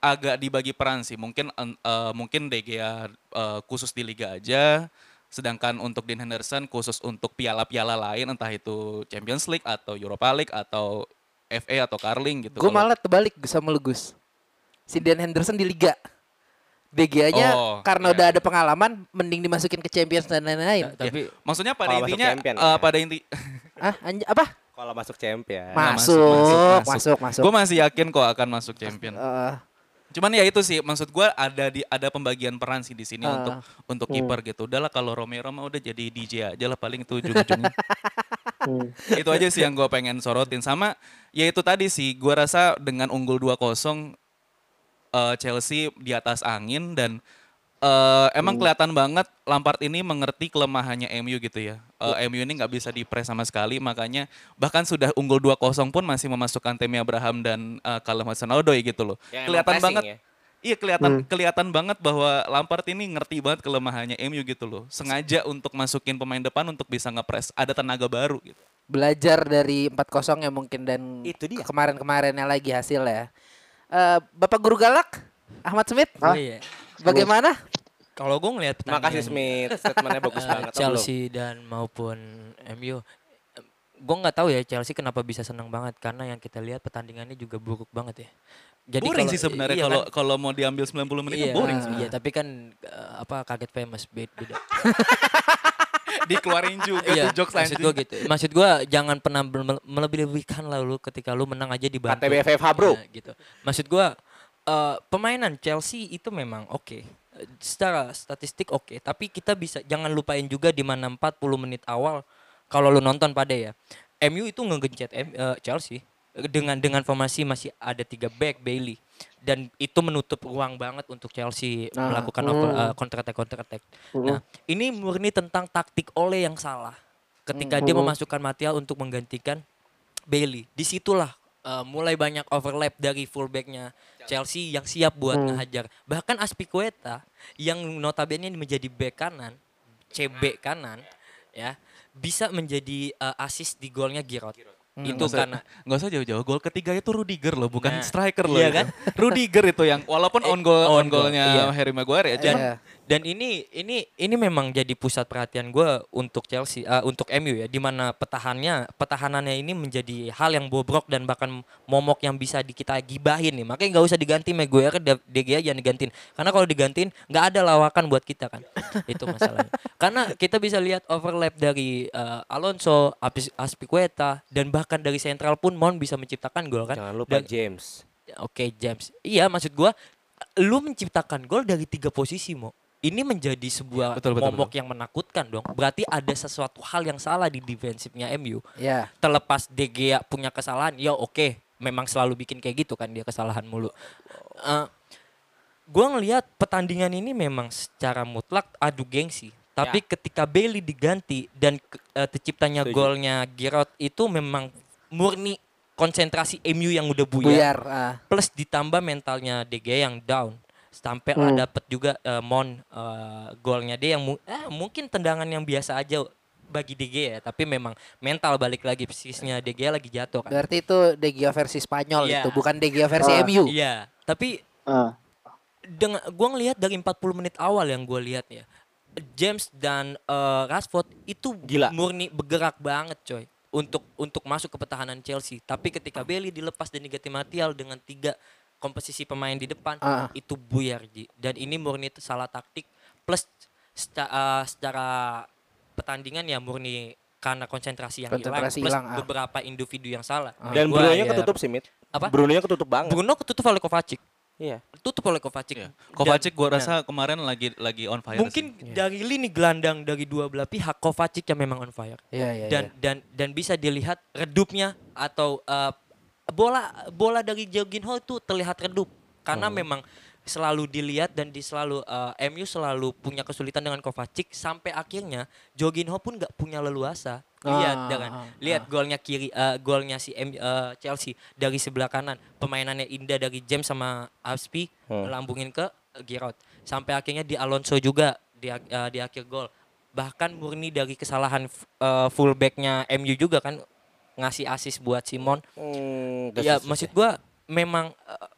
agak dibagi peran sih. Mungkin eh, mungkin De Gea eh, khusus di liga aja, sedangkan untuk Dean Henderson khusus untuk piala-piala lain entah itu Champions League atau Europa League atau FA atau Carling gitu. Gue malah terbalik sama lu Gus. Si Dan Henderson di liga. DG-nya Oh, karena iya. udah ada pengalaman mending dimasukin ke Champions dan lain-lain. Ta- tapi maksudnya pada masuk intinya champion, eh, ya. pada inti ah, anj- apa? Kalau masuk champion. Masuk, masuk, masuk, masuk. gue masih yakin kok akan masuk champion. Eh, Cuman ya itu sih maksud gua ada di ada pembagian peran sih di sini Ah. untuk untuk Hmm. kiper gitu. Udahlah kalau Romero mah udah jadi DJ aja lah paling itu ujung-ujungnya. Hmm. itu aja sih yang gue pengen sorotin sama ya itu tadi sih gua rasa dengan unggul 2-0 eh, Chelsea di atas angin dan eh, emang kelihatan banget Lampard ini mengerti kelemahannya MU gitu ya. Eh, MU ini nggak bisa dipres sama sekali makanya bahkan sudah unggul 2-0 pun masih memasukkan Temi Abraham dan uh, Callum Hudson-Odoi gitu loh. Ya, emang kelihatan banget ya. Iya kelihatan Hmm. kelihatan banget bahwa Lampard ini ngerti banget kelemahannya MU gitu loh. Sengaja untuk masukin pemain depan untuk bisa ngepres ada tenaga baru gitu. belajar dari 4-0 ya mungkin dan Itu dia. kemarin-kemarinnya lagi hasil ya. Eh, Bapak Guru Galak, Ahmad Smith, Oh iya. bagaimana? Kalau gue ngeliat Makasih Smith, statementnya bagus eh, banget. Chelsea dan maupun MU. gue nggak tahu ya Chelsea kenapa bisa senang banget karena yang kita lihat pertandingannya juga buruk banget ya. Jadi boring kalau- sih sebenarnya iya kalau kan? kalau mau diambil 90 menit iya, kan boring ah, sih. Iya, tapi kan eh, apa kaget famous bed beda. Dikeluarin juga iya, tuh jokes maksud gue gitu. Maksud gue jangan pernah mele- melebih-lebihkan lah lu ketika lu menang aja dibantu. KTBFFH, bro. Iya, gitu. Maksud gue eh, pemainan Chelsea itu memang oke. Eh, Secara statistik oke, tapi kita bisa jangan lupain juga di mana 40 menit awal kalau lu nonton pada ya. MU itu ngegencet M- eh, Chelsea dengan dengan formasi masih ada tiga back Bailey dan itu menutup ruang banget untuk Chelsea Nah, melakukan hmm. over, eh, counter attack counter attack. Nah, ini murni tentang taktik Ole yang salah. Ketika dia Hmm. memasukkan Martial untuk menggantikan Bailey. Di situlah eh, mulai banyak overlap dari fullbacknya Chelsea yang siap buat Hmm. ngehajar. Bahkan Aspilicueta yang notabene menjadi back kanan, CB kanan, ya bisa menjadi eh, assist di golnya Giroud. Itu Nggak usah- karena nggak usah jauh-jauh. Gol ketiga itu Rudiger loh, bukan Nah, striker loh. iya itu. kan? Rudiger itu yang walaupun on goal on on goal, golnya iya. Harry Maguire ya. dan cuman Iya. Dan ini ini ini memang jadi pusat perhatian gue untuk Chelsea eh, untuk MU ya di mana petahannya petahanannya ini menjadi hal yang bobrok dan bahkan momok yang bisa di kita gibahin nih makanya nggak usah diganti Maguire De Gea jangan digantiin karena kalau digantiin nggak ada lawakan buat kita kan itu masalahnya karena kita bisa lihat overlap dari eh, Alonso Aspilicueta dan bahkan dari sentral pun Mon bisa menciptakan gol kan Jangan lupa Dan- James. Oke James. Iya maksud gua lu menciptakan gol dari tiga posisi mo. Ini menjadi sebuah Betul, betul, momok yang menakutkan dong. Berarti ada sesuatu hal yang salah di defensifnya MU. Ya. Terlepas De Gea punya kesalahan, ya oke, memang selalu bikin kayak gitu kan dia kesalahan mulu. Eh gua ngelihat pertandingan ini memang secara mutlak adu gengsi. Tapi ketika Bailey diganti dan ke- eh, terciptanya Setuju. golnya Giroud itu memang murni konsentrasi MU yang udah Buyar. ah. plus ditambah mentalnya De Gea yang down sampai Hmm. dapat juga eh, Mon eh, golnya dia yang mu- eh, mungkin tendangan yang biasa aja bagi De Gea tapi memang mental balik lagi psikisnya De Gea lagi jatuh kan Berarti itu De Gea versi Spanyol Iya. itu, bukan De Gea versi Ah, MU. iya tapi Ah. dengan gua ngelihat dari 40 menit awal yang gua lihat ya James dan eh, Rashford itu Gila. murni bergerak banget coy untuk untuk masuk ke pertahanan Chelsea tapi ketika Bailey dilepas dan diganti Martial dengan tiga komposisi pemain di depan Ah. itu buyar Ji. dan ini murni salah taktik plus seca- eh, secara pertandingan ya murni karena konsentrasi yang hilang Konsentrasi plus hilang, ah. beberapa individu yang salah Dan Gua Bruno-nya ya- ketutup sih, Mit. Apa? Bruno-nya ketutup banget. Bruno ketutup oleh Kovacic Iya. tutup oleh Kovacic Iya. Kovacic gua nah, rasa kemarin lagi lagi on fire. mungkin sih. dari lini gelandang dari dua belah pihak Kovacic yang memang on fire Iya, iya, dan dan dan bisa dilihat redupnya atau eh, bola bola dari Jorginho itu terlihat redup. Karena memang selalu dilihat dan di selalu eh, MU selalu punya kesulitan dengan Kovacic. Sampai akhirnya Jorginho pun nggak punya leluasa. Lihat Ah, dengan ah, lihat golnya kiri eh, golnya si M- eh, Chelsea dari sebelah kanan. Pemainannya indah dari James sama Aspi Hmm. lambungin ke Giroud. Sampai akhirnya di Alonso juga di, eh, di akhir gol. Bahkan murni dari kesalahan eh, fullbacknya MU juga kan ngasih assist buat Simon. Hmm, ya maksud gua memang eh,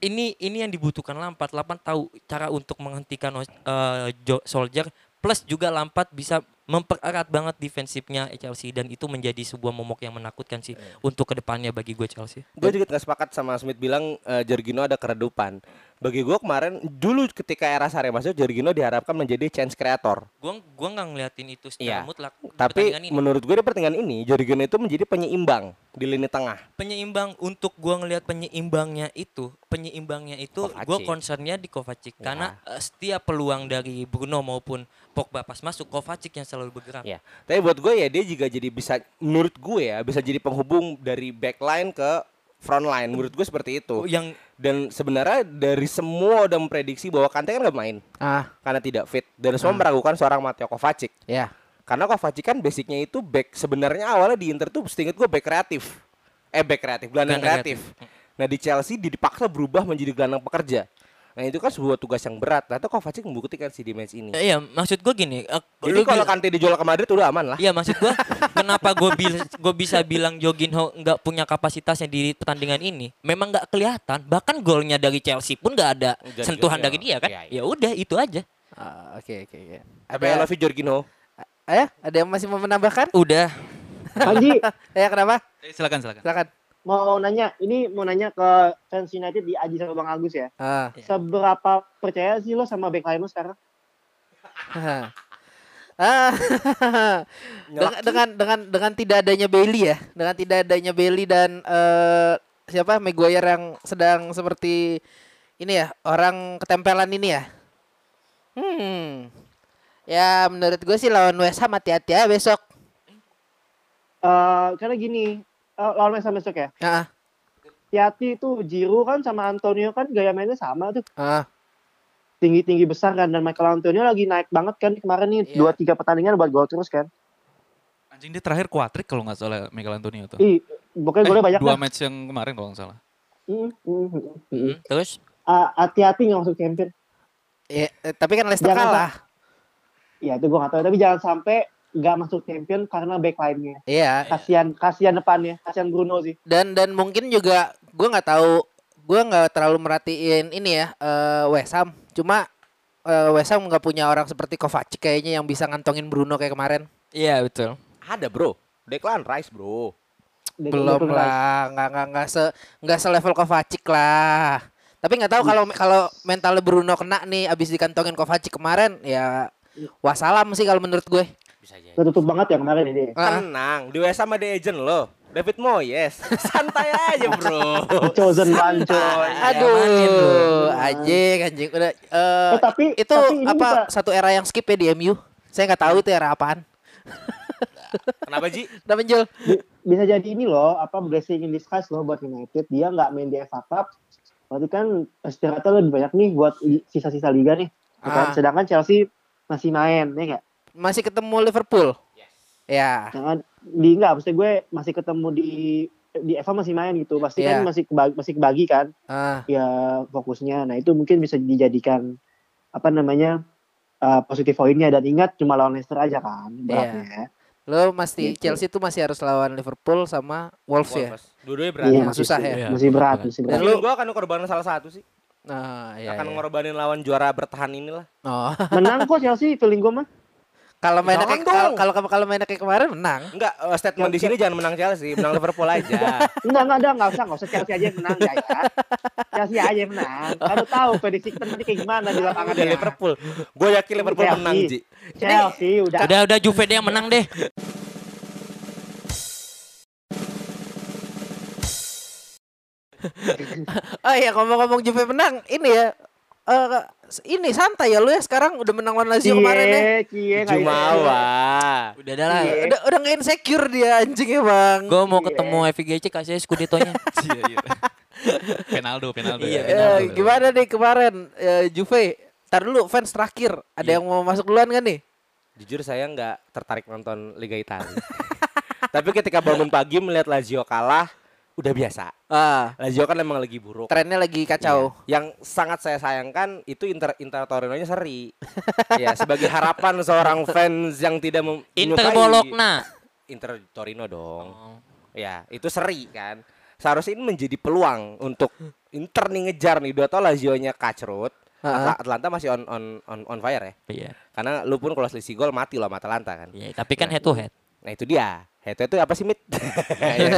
ini ini yang dibutuhkan Lampard. Lampard tahu cara untuk menghentikan eh, Jo- Soldier plus juga Lampard bisa mempererat banget defensifnya Chelsea. Dan itu menjadi sebuah momok yang menakutkan sih untuk ke depannya bagi gue Chelsea. Gue juga nggak sepakat sama Smith bilang eh, Jorginho ada keredupan. Bagi gue kemarin dulu ketika era Sare masuk Jorginho diharapkan menjadi chance creator. gua gua nggak ngeliatin itu secara Iya. mutlak Tapi menurut gue di pertandingan ini Jorginho itu menjadi penyeimbang di lini tengah. penyeimbang untuk gua ngelihat penyeimbangnya itu penyeimbangnya itu gua concernnya di Kovacic Ya. karena eh, setiap peluang dari Bruno maupun Pogba pas masuk Kovacic yang selalu bergerak Ya, tapi buat gue ya dia juga jadi bisa menurut gue ya bisa jadi penghubung dari backline ke front line. Menurut gue seperti itu. yang Dan sebenarnya dari semua udah memprediksi bahwa Kante kan gak main Ah, karena tidak fit dan semua meragukan seorang Matteo Kovacic. ya. Karena Kovacic kan basicnya itu back sebenarnya awalnya di Inter tuh seinget gue back kreatif. Eh back kreatif, gelandang Gelandang kreatif. Nah di Chelsea dipaksa berubah menjadi gelandang pekerja. Nah itu kan sebuah tugas yang berat. Nah itu Kovacic membuktikan sih di match ini. Iya, maksud gue gini. eh, Jadi lu kalau Kante dijual ke Madrid udah aman lah. Iya, maksud gue kenapa gue gue bisa bilang Jorginho nggak punya kapasitasnya di pertandingan ini? Memang nggak kelihatan. Bahkan golnya dari Chelsea pun nggak ada Dari sentuhan Jorginho. dari dia kan? Iya, iya. Ya udah itu aja. Ah, Oke, oke, oke. Apa I love you Jorginho? Eh, ada yang masih mau menambahkan? Udah. Panji Ya kenapa? Eh, silakan silakan. Silakan. Mau nanya, ini mau nanya ke fans United di Aji sama Bang Agus ya. Ah. Seberapa percaya sih lo sama back line lo sekarang? Ah, dengan, dengan dengan dengan tidak adanya Bailey ya, dengan tidak adanya Bailey dan eh, siapa Maguire yang sedang seperti ini ya orang ketempelan ini ya. Hmm, ya menurut gue sih lawan West Ham hati-hati ya besok. Eh karena gini, eh, lawan West Ham besok ya. Ah, Hati-hati tuh Giroud kan sama Antonio kan gaya mainnya sama tuh. ah, Tinggi-tinggi besar kan dan Michael Antonio lagi naik banget kan kemarin nih Iya. dua tiga pertandingan buat gol terus kan. Anjing dia terakhir kuatrik kalau nggak salah Michael Antonio tuh. Ih, pokoknya golnya banyak dua lah. match yang kemarin kalau nggak salah. Mm, mm, mm, mm. Terus Ah, hati-hati nggak masuk champion. ya, eh, tapi kan Leicester Jangan kalah. Ya itu gua nggak tahu tapi jangan sampai nggak masuk champion karena backline-nya. Iya. Kasihan kasihan depannya, kasihan Bruno sih. Dan dan mungkin juga gue nggak tahu, gue nggak terlalu merhatiin ini ya eh West Ham. Cuma eh, West Ham nggak punya orang seperti Kovacic kayaknya yang bisa ngantongin Bruno kayak kemarin. iya betul. Ada bro. Declan Rice bro. Dia- belum dia- lah nggak nggak nggak se nggak selevel Kovacic lah tapi nggak tahu kalau kalau mental Bruno kena nih abis dikantongin Kovacic kemarin ya wassalam sih kalau menurut gue Bisa aja. Ketutup banget ya kemarin ini. Tenang, di West Ham ada agent lo. David Moyes. Santai aja bro. The chosen one coy. aduh anjing anjing udah eh, Eh, tapi- itu tapi apa bisa- satu era yang skip ya di MU saya nggak tahu itu era apaan Kenapa Ji? udah menjual Bi- bisa jadi ini loh apa blessing in disguise loh buat United dia nggak main di FA Cup berarti kan istirahatnya lebih banyak nih buat sisa-sisa liga nih ya? Ah. sedangkan Chelsea masih main ya nggak masih ketemu Liverpool ya jangan di nggak maksud gue masih ketemu di di FA masih main gitu pasti Iya. kan masih kebagi, masih kebagi kan ah ya fokusnya nah itu mungkin bisa dijadikan apa namanya uh, positif poinnya dan ingat cuma lawan Leicester aja kan Iya. beratnya lo masih Gitu. Chelsea tuh masih harus lawan Liverpool sama Wolves ya Wolves. Dua-duanya berat. Iya, Emang susah ya? Iya, masih berat berat. masih Dan berat lu- Lu gua akan ngorbanin salah satu sih. nah ya, akan ya. ngorbanin lawan juara bertahan inilah. oh menang kok Chelsea feeling gue mah Kalau mainnya kayak kalau kalau kalau mainnya kayak kemarin menang. Enggak, eh, statement di sini jangan menang Chelsea, menang Liverpool aja. Enggak, enggak ada, enggak usah, enggak usah Chelsea aja yang menang ya. ya. Chelsea aja yang menang. Kamu tahu prediksi kita nanti kayak gimana di lapangan Udah Liverpool. Gue yakin Liverpool Chelsea. menang, Ji. Chelsea udah. Udah udah Juve deh yang menang deh. Oh iya ngomong-ngomong Juve menang, ini ya eh ini santai ya lu ya sekarang udah menang lawan Lazio kemarin ya. Cie. Jumawa. Udah dah lah. Iya. Udah udah nggak insecure dia anjing ya bang. Gue mau ketemu FGC kasih Scudetto-nya. Iya, iya. Penaldo, Penaldo. Iya, ya. Penaldo. gimana nih kemarin eh, Juve? Tar dulu fans terakhir. Ada Iya. yang mau masuk duluan kan nih? Jujur saya nggak tertarik nonton Liga Italia. Tapi ketika bangun pagi melihat Lazio kalah, udah biasa. Ah, Lazio kan emang lagi buruk. trennya lagi kacau. Iya. Yang sangat saya sayangkan itu Inter Inter Torino-nya seri. ya, sebagai harapan seorang fans yang tidak mem- Inter Bologna. Inter Torino dong. Oh. Ya, itu seri kan. Seharusnya ini menjadi peluang untuk Inter nih ngejar nih. Dua tau Lazio-nya kacrut. Atla- Atlanta masih on on on on fire ya. Iya. Karena lu pun kalau selisih gol mati loh sama Atlanta kan. Iya, tapi kan head to head. Nah itu dia. Head itu apa sih Mit? Ya?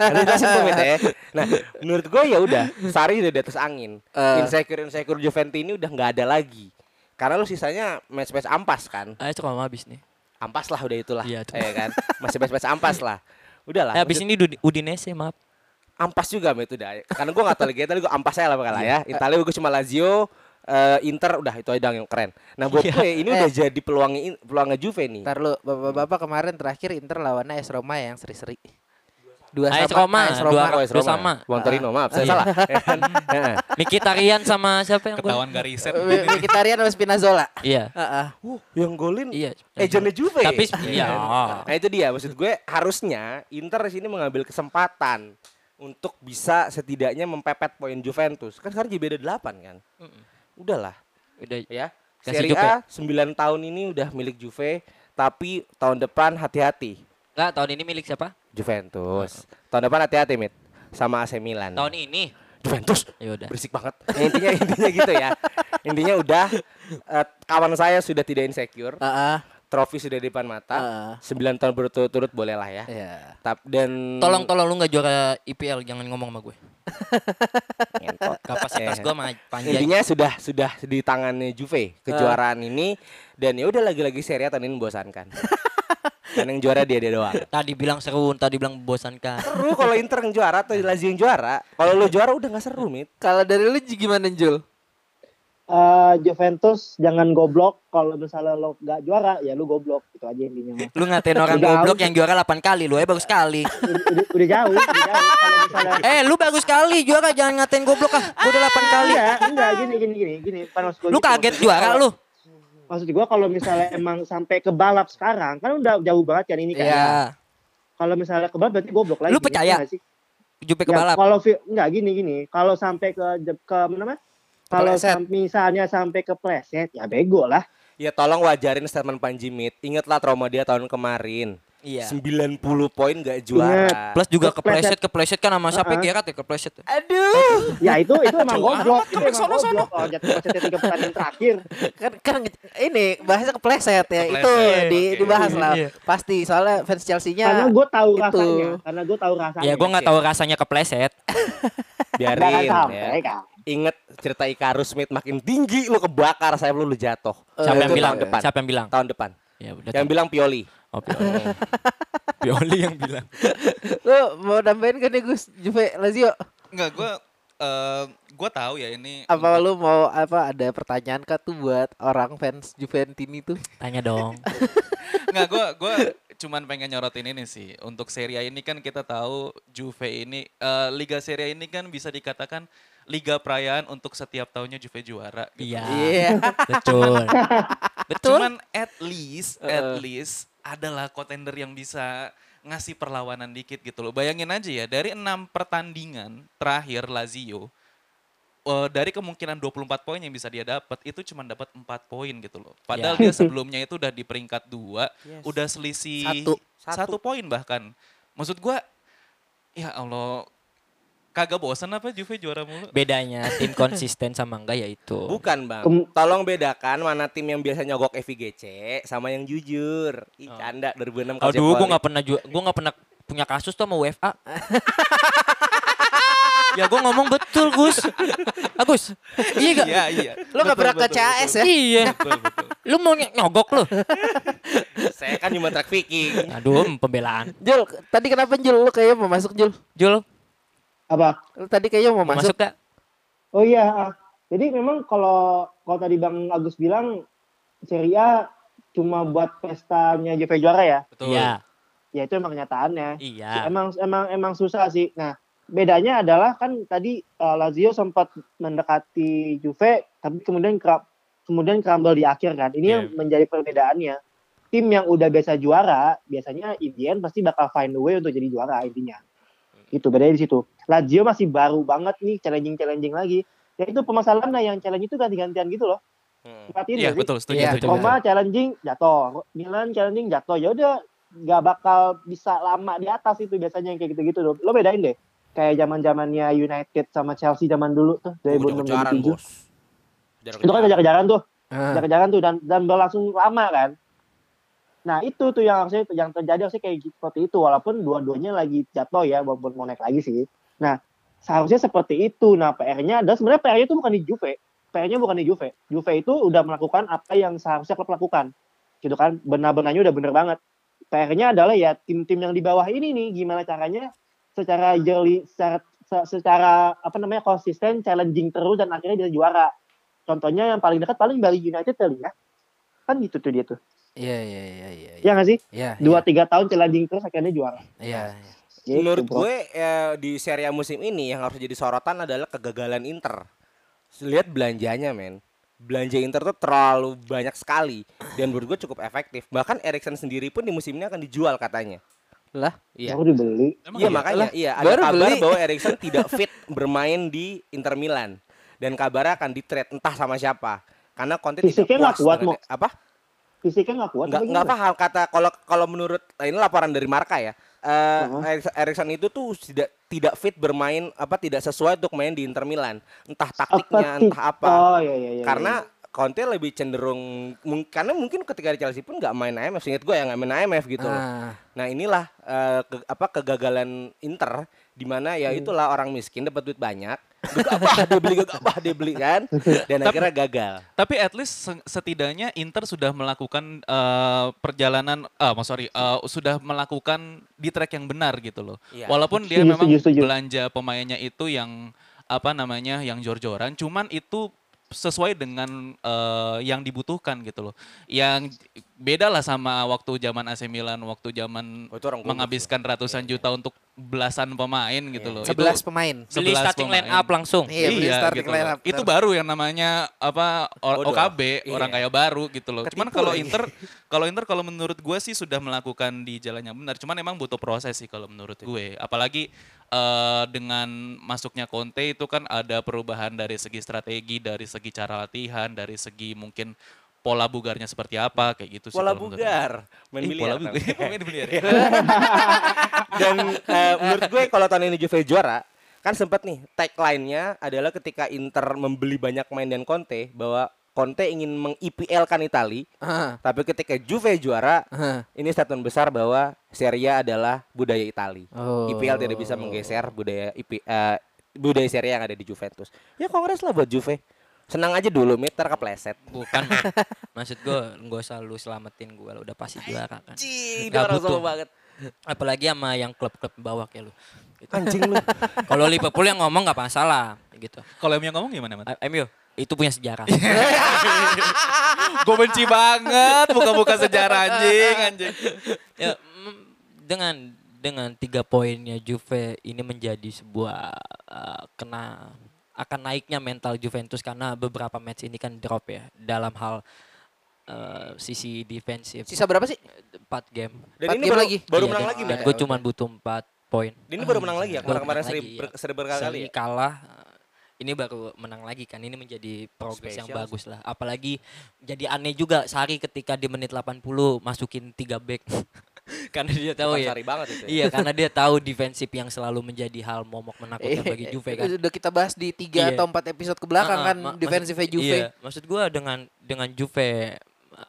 Harus jelasin tuh Mit ya. Nah menurut gue ya udah. Sari udah di atas angin. Eh. Insecure insecure Juventus ini udah nggak ada lagi. Karena lu sisanya match match ampas kan. Ah, itu kalau habis nih. Ampas lah udah itulah. Iya, ya kan. Masih match match ampas lah. Udahlah. Eh, habis ini Udi- Udinese maaf. ampas juga Mit udah. Karena gue nggak tahu lagi tadi gue ampas saya lah bakal Iya. ya. Italia gue cuma Lazio. Eh, Inter udah itu aja dong yang keren. Nah buat Iya. gue ini udah jadi peluangnya peluangnya Juve nih. Ntar lu bapak-bapak kemarin terakhir Inter lawannya AS Roma yang seri-seri. Dua AS sama Roma, AS dua- Roma. Oh, AS dua Roma. sama. Bang Torino, maaf saya Iya. salah. Ya kan? Heeh. Mikitarian sama siapa yang? Ketahuan gak riset. Mi- Mkhitaryan sama Spinazzola. Iya. Heeh. Uh, yang golin Iya. agentnya Juve. Tapi iya. Nah itu dia maksud gue harusnya Inter di sini mengambil kesempatan untuk bisa setidaknya mempepet poin Juventus. Kan sekarang jadi beda 8 kan. Udahlah Udah ya. Serie Juve. A 9 tahun ini udah milik Juve, tapi tahun depan hati-hati Enggak, tahun ini milik siapa? Juventus. Tahun depan hati-hati Mit sama AC Milan. Tahun ini. Juventus Ya udah. berisik banget. Ya, intinya intinya gitu ya. Intinya udah eh, kawan saya sudah tidak insecure. Heeh. Trofi sudah di depan mata. Ah. 9 tahun berturut-turut boleh lah ya. Iya. Tap, dan Tolong tolong lu nggak juara IPL jangan ngomong sama gue. Kapasitas gue mah panjang. Intinya sudah sudah di tangannya Juve kejuaraan ini dan ya udah lagi-lagi Serie A tahun ini membosankan. Dan yang juara dia dia doang. Tadi bilang seru, tadi bilang membosankan. Seru kalau Inter yang juara atau Lazio yang juara. Kalau lu juara udah nggak seru, Mit. Kalau dari lu gimana Jul? Eh, Juventus jangan goblok kalau misalnya lo nggak juara ya lu goblok itu aja intinya. Lu ngatain orang Udah goblok yang juara 8 kali, lu ya bagus sekali. udah, udah, jauh udah jauh kalau misalnya eh, lu bagus sekali juara jangan ngatain goblok ah. Gua udah 8 kali. enggak enggak gini gini gini gini gua Lu gitu. kaget juara lu. maksud gua kalau misalnya emang sampai ke balap sekarang kan udah jauh banget kan ini kan Iya. kalau misalnya ke balap berarti goblok lagi Lu percaya? nggak sih? Jupe Ya, ke balap. kalau enggak gini gini kalau sampai ke ke namanya kalau Kepleset. sam- misalnya sampai ke pleset ya bego lah Ya tolong wajarin statement Panji Mit. Ingatlah trauma dia tahun kemarin. Iya. 90 poin gak juara. Plus juga Kepleset. kepleset, kepleset kan sama siapa Uh-uh. Gerard ya kepleset. Aduh. ya itu itu emang goblok itu sampai emang sono-sono. goblok kalau jatuh plesetnya tiga pertandingan terakhir Kan kan ini bahasnya kepleset ya. Itu Kepleset, di, dibahas lah. Iya. Pasti soalnya fans Chelsea-nya karena gue tahu itu. rasanya karena gue tahu rasanya Ya gua nggak tahu rasanya kepleset. Biarin ya. sampai kan Ingat cerita Icarus Mit makin tinggi lu kebakar saya lu lu jatuh. Eh, Siapa yang bilang? tahun depan. Siapa yang bilang? Tahun depan. Ya udah. Yang bilang Pioli. Oh, Pioli. Pioli yang bilang. Lu mau nambahin kan nih Gus Juve Lazio? Enggak, gue eh gue tahu ya ini Apa lu mau apa ada pertanyaan kah tuh buat orang fans Juventini tuh? Tanya dong. Nggak, gue gue cuman pengen nyorotin ini sih. Untuk Serie A ini kan kita tahu Juve ini eh, Liga Serie A ini kan bisa dikatakan liga perayaan untuk setiap tahunnya Juve juara. gitu. Iya. Iya. Betul. Betul. Cuman at least at least adalah kontender yang bisa ngasih perlawanan dikit gitu loh. Bayangin aja ya dari enam pertandingan terakhir Lazio eh, dari kemungkinan 24 poin yang bisa dia dapat itu cuma dapat 4 poin gitu loh. Padahal dia sebelumnya itu udah di peringkat 2, udah selisih Satu. satu poin bahkan. Maksud gua ya Allah kagak bosan apa Juve juara mulu? Bedanya tim konsisten sama enggak ya itu. Bukan bang. Tolong bedakan mana tim yang biasa nyogok FIGC sama yang jujur. Ih canda 2006 Aduh, Poli. nggak pernah gua nggak pernah punya kasus tuh sama UEFA. ya gua ngomong betul, Gus. Agus. Iya gak? Iya iya. Lu gak pernah ke CAS ya? Iya. Lu mau ny- nyogok lu? Saya kan cuma track Viking. Aduh, pembelaan. Jul, tadi kenapa Jul? Lu kayaknya mau masuk Jul. Jul, apa Lu tadi kayaknya mau, mau masuk. masuk gak? Oh iya, ah. jadi memang kalau kalau tadi Bang Agus bilang Serie A cuma buat pestanya Juve juara ya. Betul. Iya. Ya itu emang kenyataannya. Iya. Emang emang emang susah sih. Nah, bedanya adalah kan tadi eh, Lazio sempat mendekati Juve tapi kemudian kerap kemudian crumble di akhir kan. Ini yang menjadi perbedaannya. Tim yang udah biasa juara biasanya in the end pasti bakal find a way untuk jadi juara intinya. Itu bedanya di situ. Lazio masih baru banget nih challenging-challenging lagi. Ya itu permasalahannya yang challenge itu ganti-gantian gitu loh. Hmm. Iya betul setuju Iya, setuju. Roma challenging jatuh, Milan challenging jatuh. Ya udah nggak bakal bisa lama di atas itu biasanya yang kayak gitu-gitu loh. Lo bedain deh. Kayak zaman zamannya United sama Chelsea zaman dulu tuh 2006 kejaran 2007. bos. Itu kan kejar-kejaran tuh, Ah. kejar-kejaran tuh dan dan berlangsung lama kan. Nah itu tuh yang harusnya yang terjadi harusnya kayak gitu, seperti itu walaupun dua-duanya lagi jatuh ya walaupun mau naik lagi sih. Nah seharusnya seperti itu. Nah PR-nya adalah sebenarnya PR-nya itu bukan di Juve. PR-nya bukan di Juve. Juve itu udah melakukan apa yang seharusnya klub lakukan. Gitu kan. Benar-benarnya udah bener banget. PR-nya adalah ya tim-tim yang di bawah ini nih gimana caranya secara yearly secara se- secara apa namanya konsisten challenging terus dan akhirnya bisa juara. Contohnya yang paling dekat paling Bali United kali ya. Kan gitu tuh dia tuh. Iya iya iya iya. Ya nggak sih? Iya. Dua tiga tahun challenging terus akhirnya juara. Iya. iya. Gitu, Menurut bro. gue ya, di Serie A musim ini yang harus jadi sorotan adalah kegagalan Inter. Lihat belanjanya men. Belanja Inter tuh terlalu banyak sekali dan menurut gue cukup efektif. Bahkan Erikson sendiri pun di musim ini akan dijual katanya. Lah, Iya. Baru dibeli. Iya iya? makanya Lah, iya ada baru kabar beli. bahwa Erikson tidak fit bermain di Inter Milan dan kabarnya akan di trade entah sama siapa karena Conte tidak Fisiknya puas kuat, dengan- apa Fisiknya nggak kuat. nggak apa nggak paham kata kalau kalau menurut nah ini laporan dari Marka ya eh Erikson- Erikson itu tuh tidak tidak fit bermain apa tidak sesuai untuk main di Inter Milan entah taktiknya Apa entah apa Oh iya iya iya. karena Conte lebih cenderung mung- karena mungkin ketika di Chelsea pun nggak main IMF, seingat gue ya nggak main IMF gitu loh. Ah. Nah inilah eh, ke- apa kegagalan Inter di mana ya itulah orang miskin dapat duit banyak, gegabah dia beli gegabah dia beli kan, dan akhirnya gagal. Tapi at least se- setidaknya Inter sudah melakukan eh, perjalanan, ah mau sorry, eh, sudah melakukan di track yang benar gitu loh. Iya. Walaupun dia Setuju, memang setuju, setuju. belanja pemainnya itu yang apa namanya, yang jor-joran, cuman itu sesuai dengan eh, yang dibutuhkan gitu loh. Yang beda lah sama waktu zaman AC Milan, waktu zaman Oh, orang menghabiskan ratusan juta untuk belasan pemain gitu loh. 11 pemain. Beli 11 starting line pemain. up langsung. Iya, beli starting gitu line loh. up. Itu baru yang namanya apa o- Bodoh. OKB, Iya. orang kaya baru gitu loh. Cuman Ketipu kalau lagi. Inter kalau Inter kalau menurut gue sih sudah melakukan di jalan yang benar. Cuman emang butuh proses sih kalau menurut gue. Apalagi eh, dengan masuknya Conte itu kan ada perubahan dari segi strategi, dari segi cara latihan, dari segi mungkin pola bugarnya seperti apa kayak gitu sih. Pola gue. bugar, main Eh, biliar. pola bugar. Main biliar ya? Dan eh, menurut gue kalau tahun ini Juve juara, kan sempat nih tagline-nya adalah ketika Inter membeli banyak main dan Conte bahwa Conte ingin meng-IPL-kan Itali, Ah. tapi ketika Juve juara, Ah. ini statement besar bahwa Serie A adalah budaya Itali. Oh. IPL tidak bisa menggeser budaya IP, eh, budaya Serie A yang ada di Juventus. Ya kongres lah buat Juve. Senang aja dulu, meter kepleset. Bukan, maksud gue nggak usah lu selamatin gue udah pasti juara kan. Cih, orang butuh. Banget. Apalagi sama yang klub-klub bawah kayak lu. Gitu. Anjing lu. Kalau Liverpool yang ngomong nggak masalah gitu. Kalau yang ngomong gimana, Man? A- MU itu punya sejarah. gue benci banget buka-buka sejarah anjing, anjing. ya, mm, dengan dengan tiga poinnya Juve ini menjadi sebuah uh, kena akan naiknya mental Juventus karena beberapa match ini kan drop ya dalam hal uh, sisi defensif. Sisa berapa sih? 4 game. Dan Empat ini game baru, lagi? baru Iya, menang dan- lagi, Dan gue cuma butuh 4 poin. Ini baru menang lagi ya? Baru Kemarin-kemarin menang seri, lagi, ber- iya. seri berkali-kali ya? kalah ini baru menang lagi kan ini menjadi progres yang bagus lah apalagi jadi aneh juga Sari ketika di menit 80 masukin 3 back karena dia tahu Bukan ya Sari banget itu ya. iya karena dia tahu defensif yang selalu menjadi hal momok menakutkan bagi Juve kan Udah kita bahas di 3 Iya. atau 4 episode ke belakang kan ma- defensifnya Juve. Iya, maksud gua dengan dengan Juve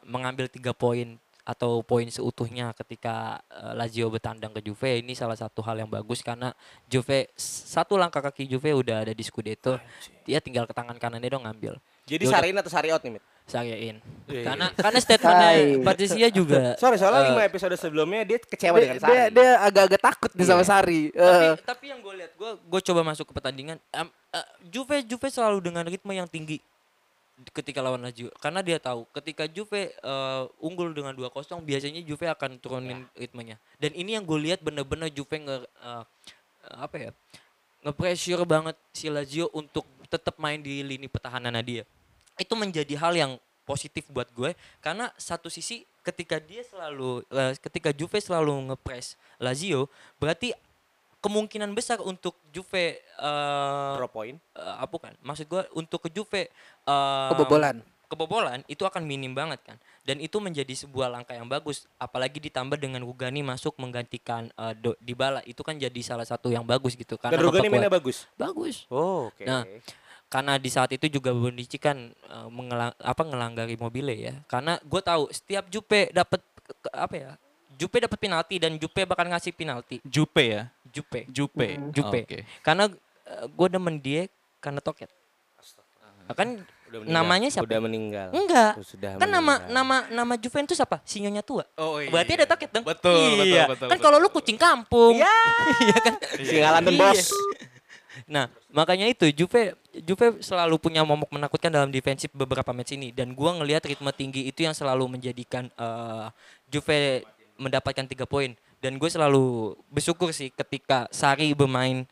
mengambil tiga poin atau poin seutuhnya ketika uh, Lazio bertandang ke Juve ini salah satu hal yang bagus karena Juve satu langkah kaki Juve udah ada di Scudetto. Dia tinggal ke tangan kanannya dong ngambil. Jadi Sari in atau Sari out nih, Mit? Sariain. Iya, Karena karena statementnya. Patricia juga Sorry, soalnya lima episode sebelumnya dia kecewa Dia, dengan dia, Sari. dia agak-agak takut nih sama Iya. Sari. tapi, Eh, tapi yang gue lihat gue gue coba masuk ke pertandingan em, eh, Juve Juve selalu dengan ritme yang tinggi ketika lawan Lazio karena dia tahu ketika Juve eh, unggul dengan 2-0 biasanya Juve akan turunin ritmenya dan ini yang gue lihat bener-bener Juve nge eh, apa ya nge-pressure banget si Lazio untuk tetap main di lini pertahanan dia itu menjadi hal yang positif buat gue karena satu sisi ketika dia selalu eh, ketika Juve selalu ngepres Lazio berarti kemungkinan besar untuk Juve eh Drop point. eh, apa kan maksud gue untuk ke Juve eh, kebobolan. kebobolan itu akan minim banget kan dan itu menjadi sebuah langkah yang bagus apalagi ditambah dengan Rugani masuk menggantikan eh, Do- Dybala itu kan jadi salah satu yang bagus gitu karena Dan Rugani mainnya bagus. bagus Oh, oke. Nah, karena di saat itu juga Bonucci kan eh, mengelang- apa ngelanggari Mobile ya. Karena gue tahu setiap Jupe dapat apa ya? Jupe dapat penalti dan Jupe bakal ngasih penalti. Jupe ya? Jupe. Jupe. Jupe. Oke. Karena gue demen dia karena toket. Kan Udah meninggal. namanya siapa? Udah meninggal. enggak. Oh, Sudah Kan nama meninggal. nama nama Juventus apa? Sinyonya tua. Oh iya. Berarti ada toket dong. Betul, betul, iya. betul, Kan betul, kalau lu kucing kampung. Ya. Iya kan? Singalan dan Iya. bos. Nah, makanya itu Juve Juve selalu punya momok menakutkan dalam defensif beberapa match ini. Dan gua ngelihat ritme tinggi itu yang selalu menjadikan eh, Juve mendapatkan tiga poin. Dan gue selalu bersyukur sih ketika Sari bermain